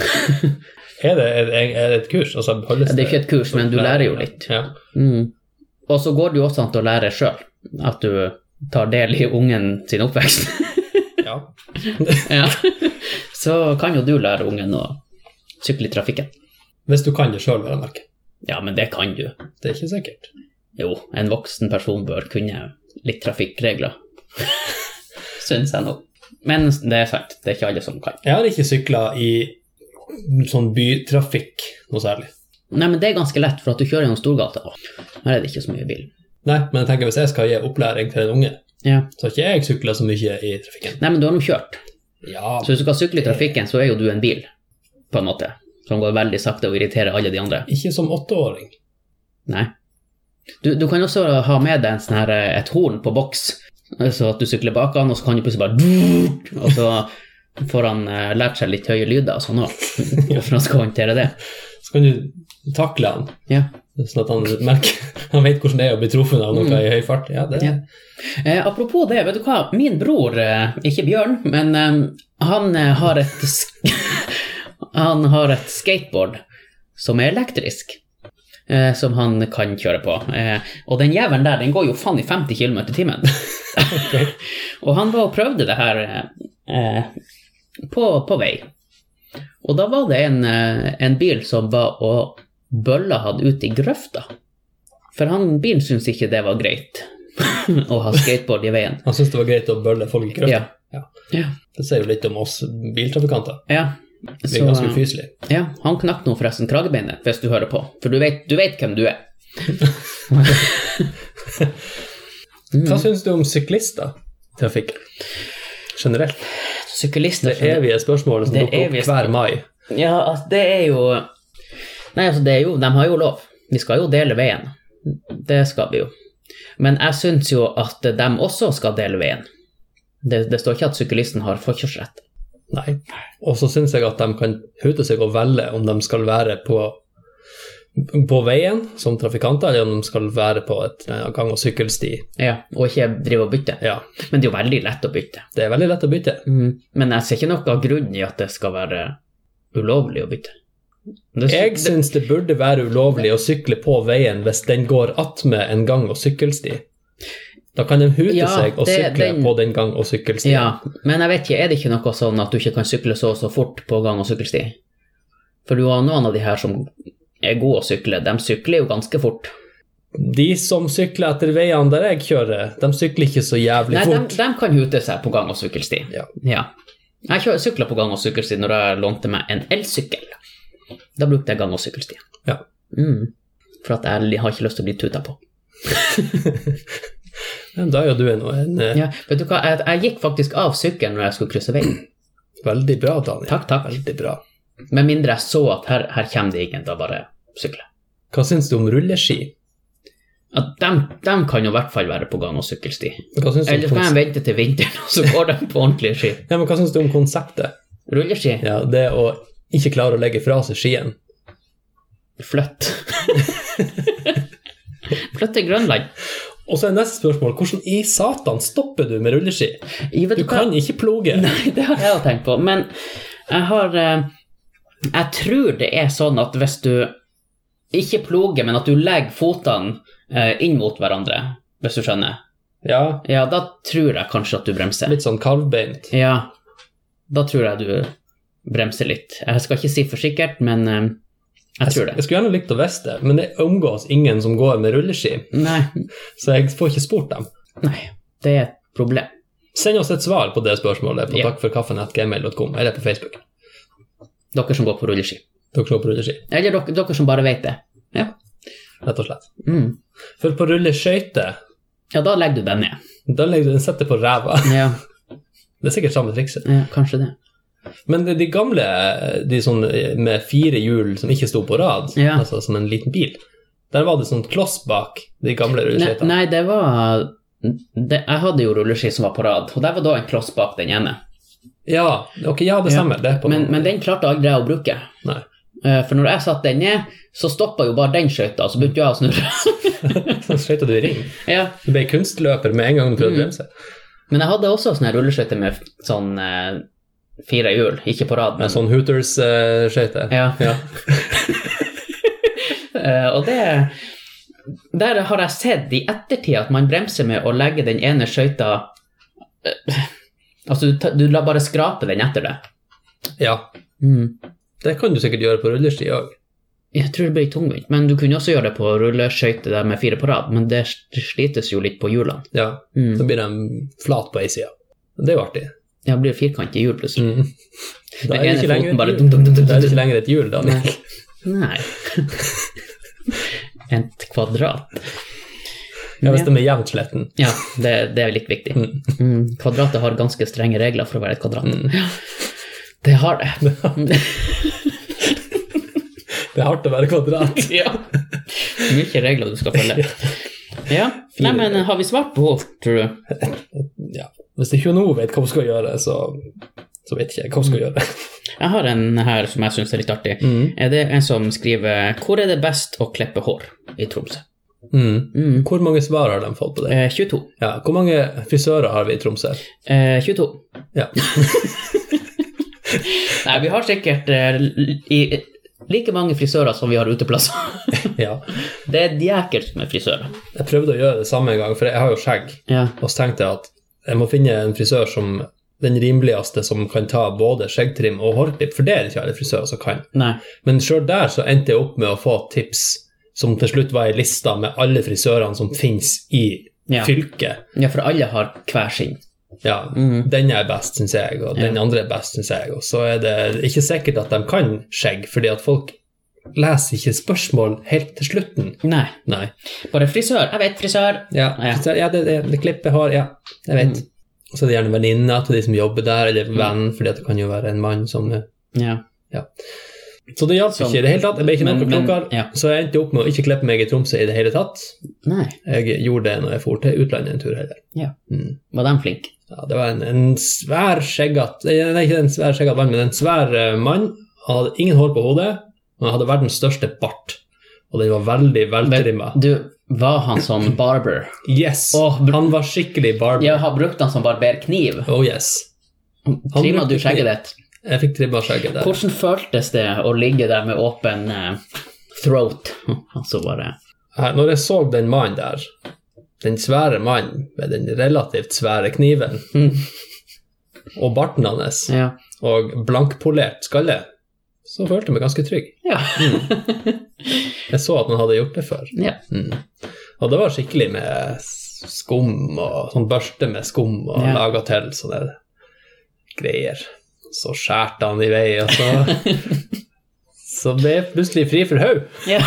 Er det, er det, er det et kurs? Altså, ja, Det er ikke et kurs, men du lærer jo litt. Ja. Mm. Og så går det jo også an å lære sjøl. At du tar del i ungen sin oppvekst. ja. ja. Så kan jo du lære ungen å sykle i trafikken. Hvis du kan det sjøl, vel å merke. Ja, men det kan du. Det er ikke sikkert. Jo, en voksen person bør kunne litt trafikkregler. Syns jeg nå. Men det er sant, det er ikke alle som kan. Jeg har ikke sykla i sånn bytrafikk noe særlig. Nei, men det er ganske lett, for at du kjører gjennom Storgata. Her er det ikke så mye bil. Nei, men jeg tenker hvis jeg skal gi opplæring til en unge, Ja. så har ikke jeg sykla så mye i trafikken. Nei, men du har nå kjørt. Ja, Så hvis du skal sykle i trafikken, så er jo du en bil, på en måte. Som går veldig sakte og irriterer alle de andre. ikke som åtteåring. Nei. Du, du kan også ha med deg en sånn her, eh, et horn på boks, så at du sykler bak han, og så kan du plutselig bare Og så får han eh, lært seg litt høye lyder og sånn òg, for han skal håndtere det. Så kan du takle han, Ja. sånn at han merker Han vet hvordan det er å bli truffet av noe i høy fart. Ja, det Ja. Eh, apropos det, vet du hva? Min bror, eh, ikke Bjørn, men eh, han har et Han har et skateboard som er elektrisk. Eh, som han kan kjøre på. Eh, og den jævelen der, den går jo faen i 50 km i timen. og han var og prøvde det her eh, på, på vei. Og da var det en, eh, en bil som var og bølla han ut i grøfta. For han, bilen syntes ikke det var greit å ha skateboard i veien. Han syntes det var greit å bølle folk i grøfta. Ja. Ja. Ja. Det sier jo litt om oss biltrafikanter. ja. Det blir ganske ufyselig. Ja, han knakk nå forresten kragebeinet, hvis du hører på. For du vet, du vet hvem du er. Hva syns du om syklister i trafikken? Generelt. Syklister Det evige spørsmålet som dukker opp hver mai. Ja, altså, det er jo Nei, altså, det er jo De har jo lov. Vi skal jo dele veien. Det skal vi jo. Men jeg syns jo at de også skal dele veien. Det, det står ikke at syklisten har forkjørsrett. Nei. Og så syns jeg at de kan hute seg og velge om de skal være på, på veien som trafikanter, eller om de skal være på et gang- og sykkelsti. Ja, Og ikke drive og bytte. Ja, Men det er jo veldig lett å bytte. det er veldig lett å bytte. Men jeg ser ikke noe grunn i at det skal være ulovlig å bytte. Det, Jeg syns det burde være ulovlig å sykle på veien hvis den går attmed en gang- og sykkelsti. Da kan de hute Ja, seg og det- sykle den- på den gang- og sykkelstien. Ja, men jeg vet ikke, er det ikke noe sånn at du ikke kan sykle så og så fort på gang- og sykkelsti? For du har noen av de her som er gode å sykle, de sykler jo ganske fort. De som sykler etter veiene der jeg kjører, de sykler ikke så jævlig Nei, de, Nei, de kan hute seg på gang- og sykkelsti. Ja. Ja. Jeg sykla på gang- og sykkelsti når jeg lånte meg en elsykkel. Da brukte jeg gang- og sykkelsti. Ja. Mm. For at jeg har ikke lyst til å bli tuta på. Da er jo du en, en eh, Ja, vet du hva, jeg, jeg gikk faktisk av sykkelen når jeg skulle krysse veien. veldig bra, Daniel. Takk, takk. Veldig bra. Med mindre jeg så at her, her kommer det ingen, da bare sykle. Hva syns du om rulleski? At de, de kan jo i hvert fall være på gang- og sykkelsti. Eller så kan jeg vente til vinteren, og så går de på ordentlige ski. ja, men hva syns du om konseptet? Rulleski? Ja, det å ikke klare å legge fra seg skien. Flytt. Flytt til Grønland. Og så er neste spørsmål hvordan i satan stopper du med rulleski? Jeg du, Du kan ikke ploge. Nei, det har jeg jo tenkt på, men jeg har eh, Jeg tror det er sånn at hvis du ikke ploger, men at du legger fotene eh, inn mot hverandre, hvis du skjønner, Ja, ja, da tror jeg kanskje at du bremser. litt sånn kalvbeint. Ja, da tror jeg du bremser litt. Jeg skal ikke si for sikkert, men eh, jeg tror Jeg skulle gjerne likt å visst det, men det omgås ingen som går med rulleski, Nei, så jeg får ikke spurt dem. nei, det er et problem. Send oss et svar på det spørsmålet på Ja. takkforkaffen.gmail.com eller på Facebook. Dere som går på rulleski. Dere som går på rulleski, Eller dere, dere som bare vet det. Ja. rett og slett. Mm. For på rulleskøyter, ja, da legger du den ned. da legger du den setter på ræva. Ja, Det er sikkert samme trikset. ja kanskje det. Men de, gamle, de sånn med fire hjul som ikke sto på rad, Ja. altså som en liten bil, der var det sånn kloss bak de gamle Nei, rulleskøytene. nei, det var det, Jeg hadde jo rulleski som var på rad, og der var da en kloss bak den ene. Ja, ok, ja, det stemmer. Det er på Men, men den klarte aldri jeg å bruke. Nei. Eh, For når jeg satte den ned, så stoppa jo bare den skøyta, og så begynte jeg å snurre. Så skøyta du i ring. ja. Du ble kunstløper med en gang du prøvde å Mm. bremse. Men jeg hadde også sånne rulleskøyter med sånn eh, fire hjul, ikke på rad, men sånn Hooters-skøyte. Ja. ja. uh, og det Der har jeg sett i ettertid at man bremser med å legge den ene skøyta uh, Altså, du, du lar bare skrape den etter det. ja. Mm. Det kan du sikkert gjøre på rulleski òg. Jeg tror det blir tungvint, men du kunne også gjøre det på rulleskøyter der med fire på rad, men det slites jo litt på hjulene. Ja. Mm. Så blir de flat på ei side. Det er jo artig. Ja, det blir firkantig hjul plutselig. Mm. Da er det ikke lenger bare dum, dum, dum, Da er det ikke lenger et hjul, da. Nei. Et kvadrat. Ja, hvis de er jevnt sletten. Ja, det, det er litt viktig. Mm. Kvadratet har ganske strenge regler for å være et kvadrat. Ja, det har det. Det er hardt å være kvadrat. ja. Mye regler du skal følge. Ja, Nei, men har vi svart på henne, tror du? Ja. Hvis ikke nå vet hva hun skal gjøre, så, så vet ikke jeg hva hun skal gjøre. Jeg har en her som jeg syns er litt artig. Er det en som skriver 'Hvor er det best å klippe hår i Tromsø?' Mm. Mm. Hvor mange svar har de fått på det? Eh, 22. Ja, Hvor mange frisører har vi i Tromsø? Eh, 22. Ja. Nei, vi har sikkert eh, i, like mange frisører som vi har uteplasser. ja. Det er djekelt med frisører. Jeg prøvde å gjøre det samme en gang, for jeg har jo skjegg. Ja. Og så tenkte jeg at jeg må finne en frisør som den rimeligste som kan ta både skjeggtrim og hårklipp, for det er det ikke alle frisører som kan. Nei. Men sjøl der så endte jeg opp med å få tips som til slutt var ei liste med alle frisørene som finnes i Ja. fylket. Ja, for alle har hver sin. Ja, Mhm. den er best, syns jeg, og den andre er best, syns jeg. Og så er det ikke sikkert at de kan skjegg, fordi at folk leser ikke spørsmål helt til slutten. Nei. Nei. Bare frisør. Jeg vet frisør. Ja, frisør, ja det, det, det klipper hår, ja, jeg vet. Mm. Så er det gjerne venninna til de som jobber der, eller venn, fordi det kan jo være en mann som ja. Ja. Så det hjalp ikke i det hele tatt. Jeg ble ikke noe klokere, ja. så jeg endte opp med å ikke klippe meg i Tromsø i det hele tatt. Nei. Jeg gjorde det når jeg for til utlandet en tur heller. Ja. Mm. Var de flinke? Ja, det var en, en svær skjeggat Nei, ikke en svær skjeggat mann, men en svær eh, mann. Han hadde ingen hår på hodet, men han hadde verdens største bart. Og den var veldig veltrimma. Du, var han sånn barber? Yes! oh, Han var skikkelig barber. Jeg har brukt han som barberkniv. Oh yes. Trimma du skjegget ditt? Jeg fikk tribba skjegget der. Hvordan føltes det å ligge der med åpen eh, throat? Altså bare Når jeg så den mannen der, den svære mannen med den relativt svære kniven, Mm. og barten hans, Ja. og blankpolert skalle, så følte jeg meg ganske trygg. Ja. Jeg så at han hadde gjort det før. ja. Mm. Og det var skikkelig med skum og sånn børste med skum og Ja. laga til sånne greier. Så skjærte han i vei, og så Så ble jeg plutselig fri for haug. ja.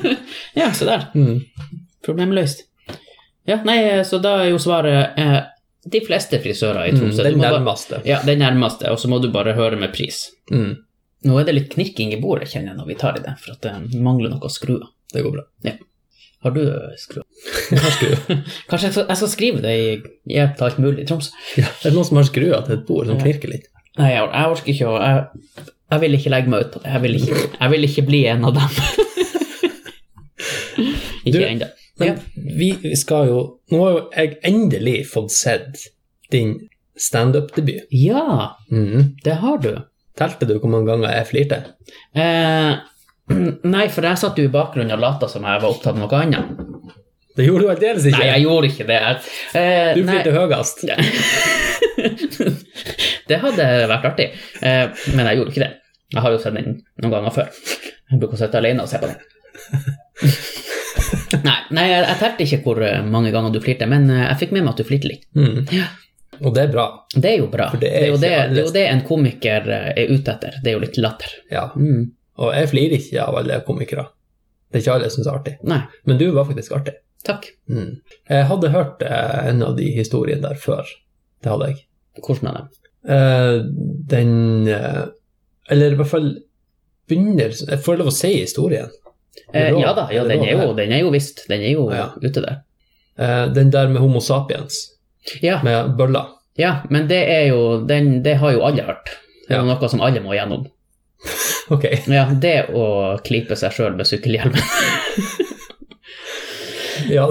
ja, så der. Mm. Problemløst. Ja, nei, så da er jo svaret eh, de fleste frisører i Mm, Tromsø. den Du bare- nærmeste. Ja, den nærmeste, og så må du bare høre med pris. Mm. Nå er det litt knirking i bordet, kjenner jeg, når vi tar i det, for at det mangler noe skruer. Det går bra. Ja. Har du skruer? Jeg har skruer. Kanskje jeg skal, jeg skal skrive det i hjelp til alt mulig i Tromsø? Ja, det er noen som har skruer til et bord som knirker litt. Nei, jeg, jeg orker ikke å jeg, jeg vil ikke legge meg ut på det. Jeg vil ikke, jeg vil ikke bli en av dem. ikke ennå. Men Ja. vi, skal jo Nå har jo jeg endelig fått sett din standup-debut. Ja, Mm. det har du. Telte du hvor mange ganger jeg flirte? Eh, nei, for jeg satt jo i bakgrunnen og lata som jeg var opptatt av noe annet. Det gjorde du aldeles ikke. Nei, jeg gjorde ikke det. Eh, du flirte høyest. det hadde vært artig, eh, men jeg gjorde ikke det. Jeg har jo sett den noen ganger før. Jeg bruker å sitte alene og se på den. nei, nei, jeg, telte ikke hvor eh, mange ganger du flirte, men eh, jeg fikk med meg at du flirte litt. Mm. Ja. Og det er bra. Det er jo bra. Det Det er er, jo det, det er jo det en komiker er ute etter. Det er jo litt latter. Ja. Mm. Og jeg flirer ikke av alle komikere. Det er ikke alle jeg syns er artig. Nei, Men du var faktisk artig. takk. Mm. Jeg hadde hørt en av de historiene der før. Det hadde jeg. Hvordan er det? Eh, den eh, Eller i hvert fall begynnelsen Jeg får lov å si historien. Eh, lov? ja da, ja, den lov, er jo, den er jo visst. Den er jo Ja. ute der. Den der med Homo sapiens, Ja, med bøller. ja, men det er jo den, Det har jo alle hørt. Det er noe som alle må gjennom. Ok. Ja, det å klype seg sjøl med sykkelhjelmen. Ja,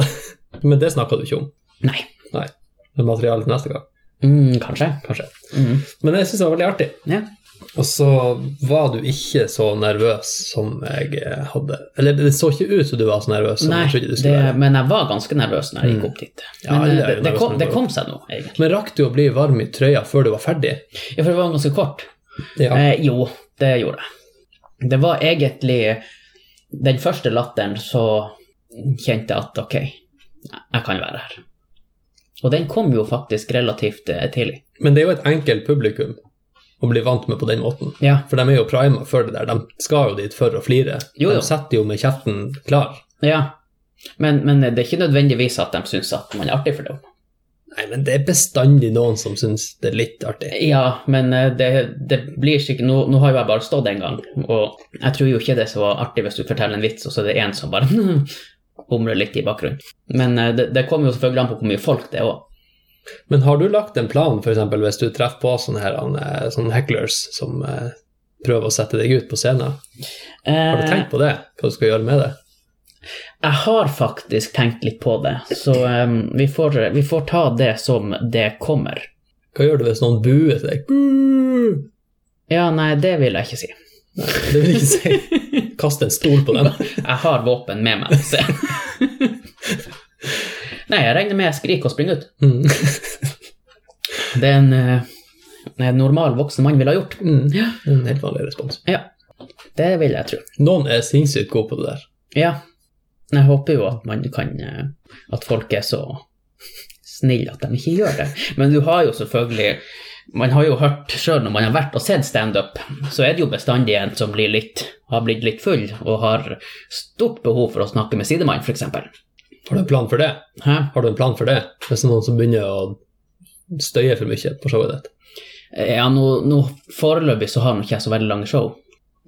men det snakka du ikke om. Nei. Nei. Det er materiale til neste gang, Mm, kanskje. kanskje. Mm. Men jeg syns det var veldig artig. Ja. Og så var du ikke så nervøs som jeg eh, hadde Eller det så ikke ut som du var så nervøs Nei, jeg det, men jeg var ganske nervøs når jeg gikk Mm. opp dit. Ja, Men eh, det, det, kom, det kom seg nå, egentlig. Men rakk du å bli varm i trøya før du var ferdig? Ja, for det var ganske kort. Ja. Eh, jo, det gjorde jeg. Det var egentlig den første latteren så kjente jeg at ok, jeg kan være her. Og den kom jo faktisk relativt eh, tidlig. Men det er jo et enkelt publikum å bli vant med på den måten. Ja, For de er jo prima for det der. De skal jo dit for å flire. Jo, jo. De setter jo med kjeften klar. ja. Men, men det er ikke nødvendigvis at de syns at man er artig for det. Nei, men det er bestandig noen som syns det er litt artig. Ja, men eh, det, det blir sikkert nå, nå har jo jeg bare stått en gang, og jeg tror jo ikke det er så artig hvis du forteller en vits, og så er det en som bare humrer litt i bakgrunnen. Men eh, det, det kommer jo selvfølgelig an på hvor mye folk det er òg. Men har du lagt en plan, f.eks. hvis du treffer på sånne, her, eh, sånne hecklers som eh, prøver å sette deg ut på scenen? Har du tenkt på det? Hva du skal gjøre med det? Jeg har faktisk tenkt litt på det, så um, vi, får, vi får ta det som det kommer. Hva gjør du hvis noen buer til deg? Ja, nei, det vil jeg ikke si. Det vil ikke si. Kaste en stol på den. Jeg har våpen med meg. Se. Nei, jeg regner med jeg skriker og springer ut. Mm. Det er en, eh, en normal voksen mann ville ha gjort. Mm. Ja. En helt vanlig respons. Ja, det vil jeg tro. Noen er sinnssykt gode på det der. Ja, jeg håper jo at man kan eh, At folk er så snille at de ikke gjør det. Men du har jo selvfølgelig Man har jo hørt sjøl når man har vært og sett standup, så er det jo bestandig en som blir litt, har blitt litt full og har stort behov for å snakke med sidemann, f.eks. Har du en plan for det? Hæ? Har du en plan for det? Hvis det er noen som begynner å støye for mye på showet ditt? Ja, nå, nå foreløpig så har nå ikke jeg så veldig lange show,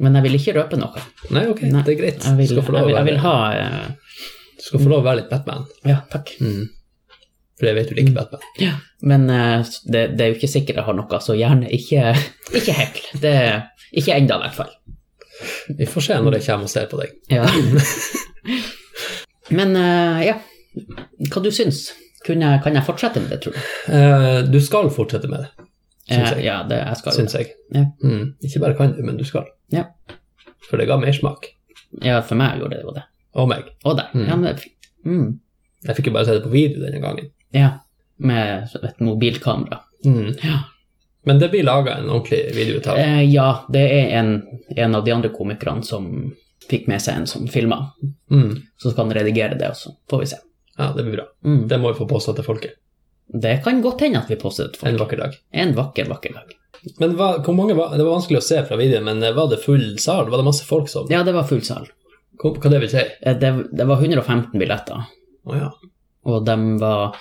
men jeg vil ikke røpe noe. Nei, ok, Nei, det er greit. Jeg vil, du, skal få lov jeg vil, jeg vil ha eh, du skal få lov å være litt Batman. Ja, takk. Mm. For jeg vet du liker Batman. Ja, men uh, det, det er jo ikke sikkert jeg har noe, så gjerne ikke, ikke hekl. Det Ikke enda, i hvert fall. Vi får se når jeg kommer og ser på deg. Ja. Men uh, ja, hva du syns? Kunne, jeg- kan jeg fortsette med det, tror du? Uh, du skal fortsette med det, Syns Eh, jeg. Ja, det jeg skal syns jeg. Ja. Mm. Ikke bare kan du, men du skal. Ja. For det ga mersmak. ja, for meg gjorde det jo det. Og meg. Og deg. Mm. Ja, men det er fint. Mm. Jeg fikk jo bare se det på video denne gangen. Ja, med et mobilkamera. Mm. Ja. Men det blir laga en ordentlig videouttak. Eh, ja, det er en, en av de andre komikerne som fikk med seg en som filma, Mm. så skal han redigere det, og så får vi se. Ja, det blir bra. Mm. Det må vi få posta til folket Det kan godt hende at vi poster det folket. en vakker dag. En vakker, vakker dag. Men hva, hvor mange var, Det var vanskelig å se fra videoen, men eh, var det full sal? Var det masse folk som Ja, det var full sal. Hva, hva det vil si? Eh, Det, det var 115 billetter, Å ja. og de var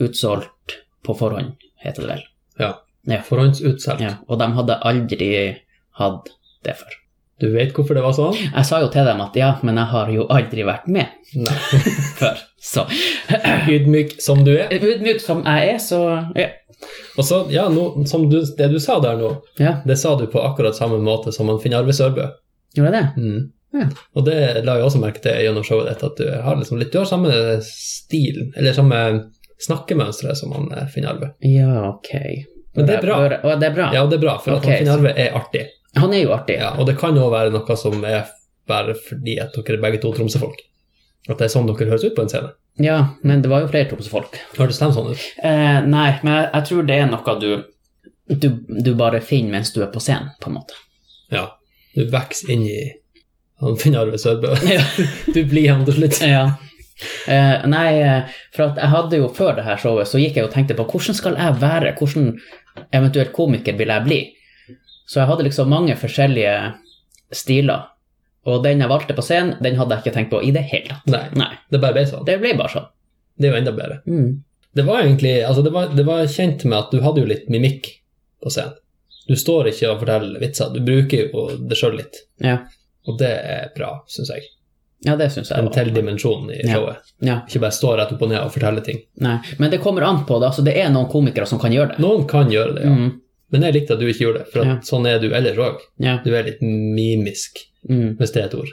utsolgt på forhånd, heter det vel. ja. Ja. Forhåndsutsolgt. Ja, og de hadde aldri hatt det før. Du vet hvorfor det var sånn? Jeg sa jo til dem at ja, men jeg har jo aldri vært med før. Så Ydmyk som du er. ydmyk som jeg er, så ja. Og så, ja, no, som du, det du sa der nå, ja. det sa du på akkurat samme måte som han Finn Arve Sørbø. Gjorde jeg det? Mm. Ja. Og det la jeg også merke til gjennom showet ditt, at du har liksom litt Du har samme stil, eller samme snakkemønstre som han finner Finn Arve. Ja, ok. Men det er bra. Og det er bra. Ja, det er bra, for okay. han Finn så- Arve er artig. Han er jo artig. Ja, og det kan jo være noe som er bare fordi at dere er begge to Tromsø-folk. At det er sånn dere høres ut på en scene. Ja, men det var jo flere Tromsø-folk. Hørtes de sånn ut? Eh, nei, men jeg tror det er noe du, du Du bare finner mens du er på scenen, på en måte. Ja. Du vokser inn i han Finn Arve Sørbø. Ja. Du blir han til slutt. ja. Eh, nei, eh, for jeg hadde jo før det her showet, så gikk jeg og tenkte på hvordan skal jeg være? Hvordan eventuelt komiker vil jeg bli? Så jeg hadde liksom mange forskjellige stiler. Og den jeg valgte på scenen, den hadde jeg ikke tenkt på i det hele tatt. Nei, Nei, det bare ble sånn. det ble bare sånn. Det er jo enda bedre. Mm. Det var egentlig Altså, det var, det var kjent med at du hadde jo litt mimikk på scenen. Du står ikke og forteller vitser, du bruker jo det sjøl litt. Ja. Og det er bra, syns jeg. Ja, det syns jeg En var til dimensjon i showet. Ja, Ikke bare stå rett opp og ned og fortelle ting. nei. Men det kommer an på det. Altså, det er noen komikere som kan gjøre det. Noen kan gjøre det, ja. Mm. Men jeg likte at du ikke gjorde det, for Ja. sånn er du ellers òg. Ja. Du er litt mimisk, Mm. hvis det er et ord.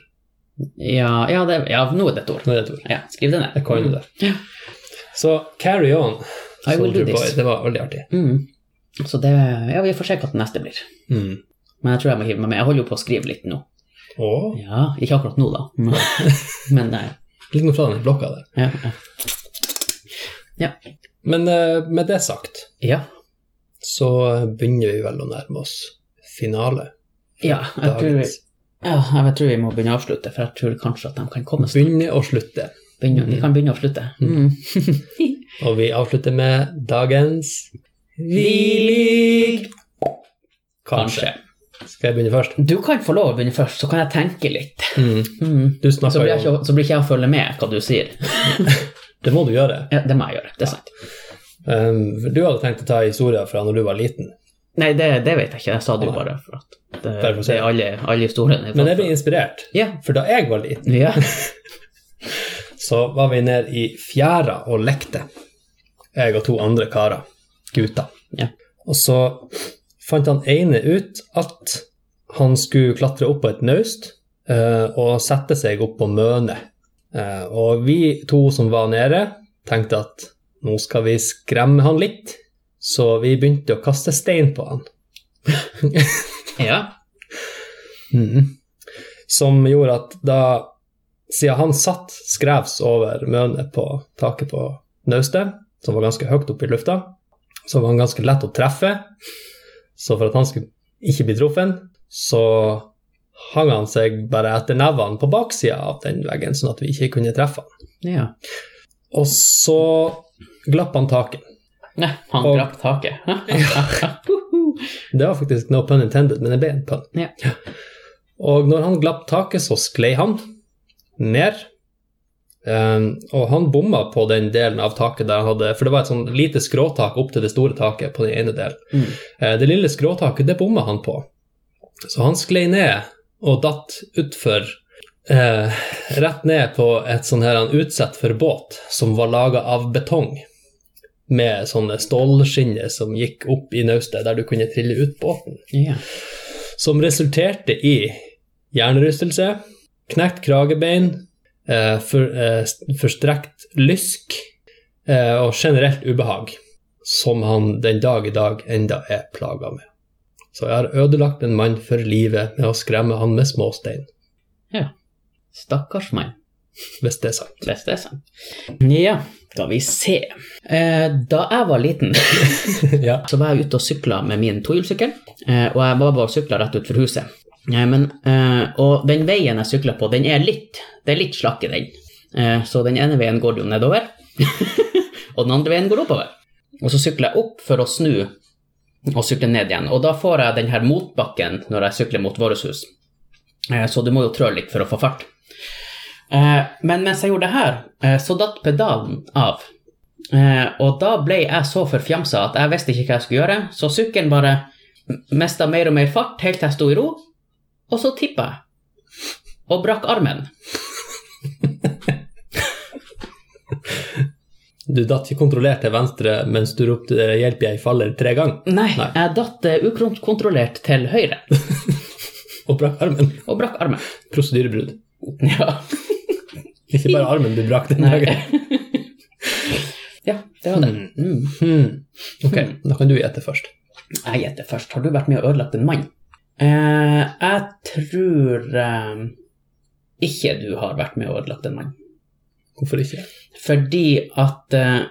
Ja, ja, det, ja, nå er det et ord. Nå er det et ord. Ja, skriv det ned. Jeg kan jo det. Ja. Så carry on, Soldier Boy. Det var veldig artig. Mm. Så det Ja, vi får se hva det neste blir. Mm. Men jeg tror jeg må hive meg med. Jeg holder jo på å skrive litt nå. Å, Ja, ikke akkurat nå, da. Men nei. litt noe fra den blokka der. Ja. ja. Men eh, med det sagt, Ja. så begynner vi vel å nærme oss finale. ja jeg, tror vi, ja, jeg tror vi må begynne å avslutte, for jeg tror kanskje at de kan komme snart. Begynne å slutte. Begynne, de kan begynne å slutte. Mm. Og vi avslutter med dagens Vi Kanskje. Skal jeg begynne først? Du kan få lov å begynne først, så kan jeg tenke litt. Mm. Mm. Du Så, blir jeg ikke, så blir ikke jeg å følge med hva du sier. Det må du gjøre. Ja, det må jeg gjøre. Det er sant. Um, du hadde tenkt å ta historier fra når du var liten. Nei, det, det vet jeg ikke. Jeg sa det jo bare for at det, for det er alle, alle historiene. Men jeg ble inspirert, yeah. Ja. for da jeg var liten, yeah. så var vi nede i fjæra og lekte. Jeg og to andre karer. Gutter. Ja. Og så fant han ene ut at han skulle klatre opp på et naust eh, og sette seg opp på mønet. Eh, og vi to som var nede, tenkte at nå skal vi skremme han litt, så vi begynte å kaste stein på han. ja. Mm. Som gjorde at da Siden han satt skrevs over mønet på taket på naustet, som var ganske høyt oppe i lufta, så var han ganske lett å treffe. Så for at han skulle ikke bli truffet, så hang han seg bare etter nevene på baksida av den veggen, sånn at vi ikke kunne treffe han. ja. Og så glapp han taket. Nei, han Og- glapp taket. Det var faktisk no pun intended, men det ble en pun. Ja. Og når han glapp taket, så sklei han ned. Um, og han bomma på den delen av taket der han hadde For det var et sånn lite skråtak opp til det store taket på den ene delen. Mm. Uh, det lille skråtaket, det bomma han på. Så han sklei ned og datt utfor uh, Rett ned på et sånn her han utsett for båt som var laga av betong. Med sånne stålskinner som gikk opp i naustet, der du kunne trille ut båten Yeah. som resulterte i hjernerystelse, knekt kragebein, for, eh, forstrekt lysk eh, og generelt ubehag, som han den dag i dag enda er plaga med. Så jeg har ødelagt en mann for livet med å skremme han med småstein, ja. Stakkars mann, hvis det er sant. hvis det er sant. Ja, skal vi se. Eh, da jeg var liten, ja. så var jeg ute og sykla med min tohjulssykkel, eh, og jeg var bare og sykla rett utfor huset. Eh, men, eh, og den veien jeg sykler på, den er litt, det er litt slakk i den. Eh, så den ene veien går jo nedover, og den andre veien går oppover. Og så sykler jeg opp for å snu og sykle ned igjen. Og da får jeg den her motbakken når jeg sykler mot vårt hus. Eh, så du må jo trå litt for å få fart. Men mens jeg gjorde det her, så datt pedalen av. Og da ble jeg så forfjamsa at jeg visste ikke hva jeg skulle gjøre, så sykkelen bare mista mer og mer fart helt til jeg sto i ro, og så tippa jeg. Og brakk armen. Du datt ikke kontrollert til venstre mens du ropte 'hjelp, jeg faller' tre ganger, Nei, Nei. jeg datt eh, ukontrollert til høyre og brakk armen. og brakk armen. Prosedyrebrudd. Ja. Ikke bare armen du brakk den dagen. ja, det var det. Mm. Hmm. Ok, da kan du gjette først. Jeg gjetter først. Har du vært med og ødelagt en mann? Eh, jeg tror eh, ikke du har vært med og ødelagt en mann. Hvorfor ikke? Fordi at eh,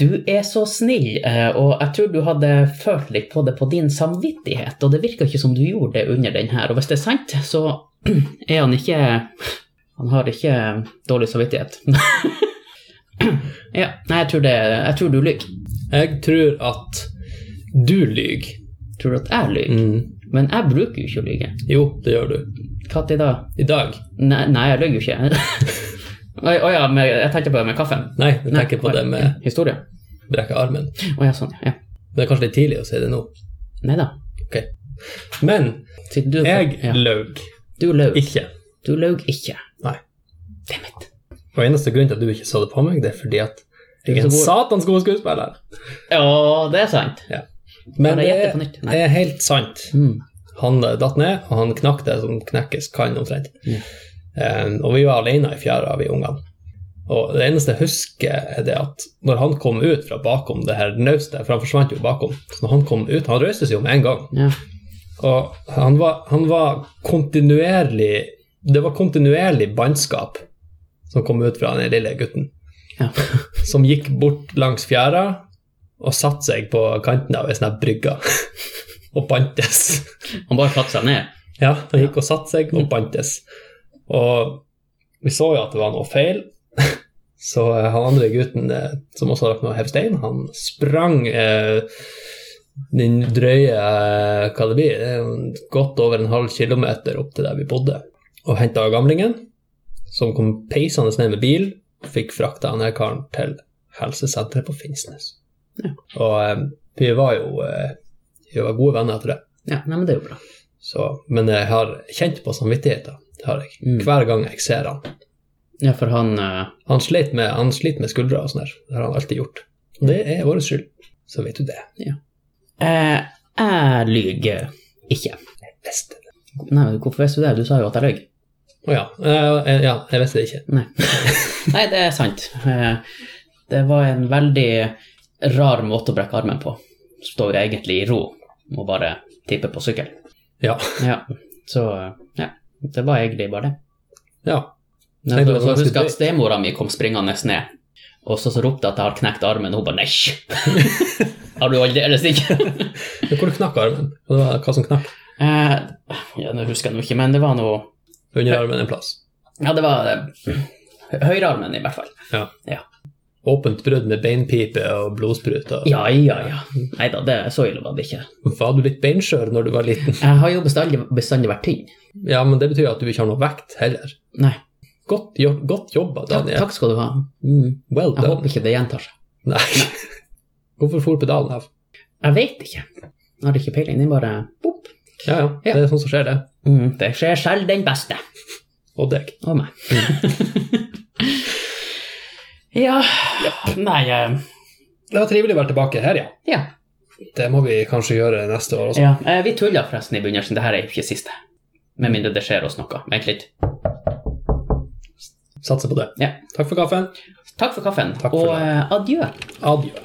du er så snill, eh, og jeg tror du hadde følt litt på det på din samvittighet, og det virker ikke som du gjorde det under den her. Og hvis det er sant, så er han ikke Han har ikke dårlig samvittighet. ja, nei, jeg tror, det, jeg tror du lyver. Jeg tror at du lyver. Tror du at jeg lyver? Mm. Men jeg bruker jo ikke å lyve. Jo, det gjør du. Når da? I dag. Nei, nei jeg løy jo ikke. Å oh, ja, med, jeg tenkte på det med kaffen. Nei, jeg tenker på det med Historie. brekke armen. Oh, ja, sånn, ja. Det er kanskje litt tidlig å si det nå. Nei da. Ok. Men du jeg ja. løy Du løy. ikke. Du løy ikke. Nei. Damn it. Og eneste grunn til at du ikke så det på meg, det er fordi at jeg er en satans god skuespiller. Ja, det er sant. Ja. Men det er, er helt sant. Mm. Han datt ned, og han knakk det som knekkes kan omtrent. Mm. Um, og vi var alene i fjæra, vi ungene. Og det eneste jeg husker, er det at når han kom ut fra bakom det her naustet, for han forsvant jo bakom, så når han kom ut Han røyste seg jo med en gang. Ja. Og han var, han var kontinuerlig Det var kontinuerlig bannskap som kom ut fra den lille gutten. Ja. Som gikk bort langs fjæra og satte seg på kanten av ei sånn brygge og bantes. Han bare satte seg ned. Ja, han gikk og satte seg og bantes. Og vi så jo at det var noe feil, så eh, han andre gutten eh, som også vært med å heve stein, han sprang eh, den drøye eh, hva det blir, godt over en halv kilometer opp til der vi bodde, og henta gamlingen, som kom peisende ned med bil, fikk frakta han her karen til helsesenteret på Finnsnes. Ja. Og eh, vi var jo eh, vi var gode venner etter det. Ja, nei, men det er jo bra. Så, men jeg har kjent på samvittigheten, det har jeg. Mm. Hver gang jeg ser han. Ja, for han eh, Han sliter med, han sliter med skuldre og sånn. Det har han alltid gjort. Og det er vår skyld. Så vet du det. eh, Jeg lyver ikke. Jeg visste det. Nei, hvorfor visste du det? Du sa jo at jeg løy. Å ja. Eh, ja, jeg visste det ikke. Nei. Nei, det er sant. Eh, Det var en veldig rar måte å brekke armen på. Står jo egentlig i ro og bare tipper på sykkel. Ja. Ja, så ja, det var egentlig bare det. ja. Jeg så, så husker at stemora mi kom springende ned, og så, så ropte jeg at jeg har knekt armen, og hun bare nei. har du aldeles ikke? Hvor knakk armen? Hva, hva som knakk? eh, ja, nå husker jeg nå ikke, men det var noe Under armen en plass. Ja, det var eh, høyrearmen i hvert fall. Ja. Ja. Åpent brudd med beinpipe og blodsprut. Og... Ja, ja, ja. Nei da, det så ille var det ikke. Var du litt beinskjør når du var liten? Jeg har jo bestandig, bestandig vært tynn. Ja, men det betyr at du ikke har noe vekt heller. Nei. Godt, jo- godt jobba, Daniel. takk skal du ha. Mm. Well Jeg done. håper ikke det gjentar seg. Nei. Hvorfor for pedalen av? Jeg vet ikke. Jeg har ikke peiling. Den bare bopp. Ja, ja, Ja. det er sånn som skjer, det. Mm. Det skjer selv den beste. Og deg. Og meg. ja Nei eh, Det var trivelig å være tilbake her, ja. Ja. Det må vi kanskje gjøre neste år også. ja. eh, Vi tulla forresten i begynnelsen. Dette er jo ikke siste. Med mindre det skjer oss noe. Vent litt. Satser på det. Ja. Takk for kaffen. Takk for kaffen, Takk for og det. eh, adjø. Adjø.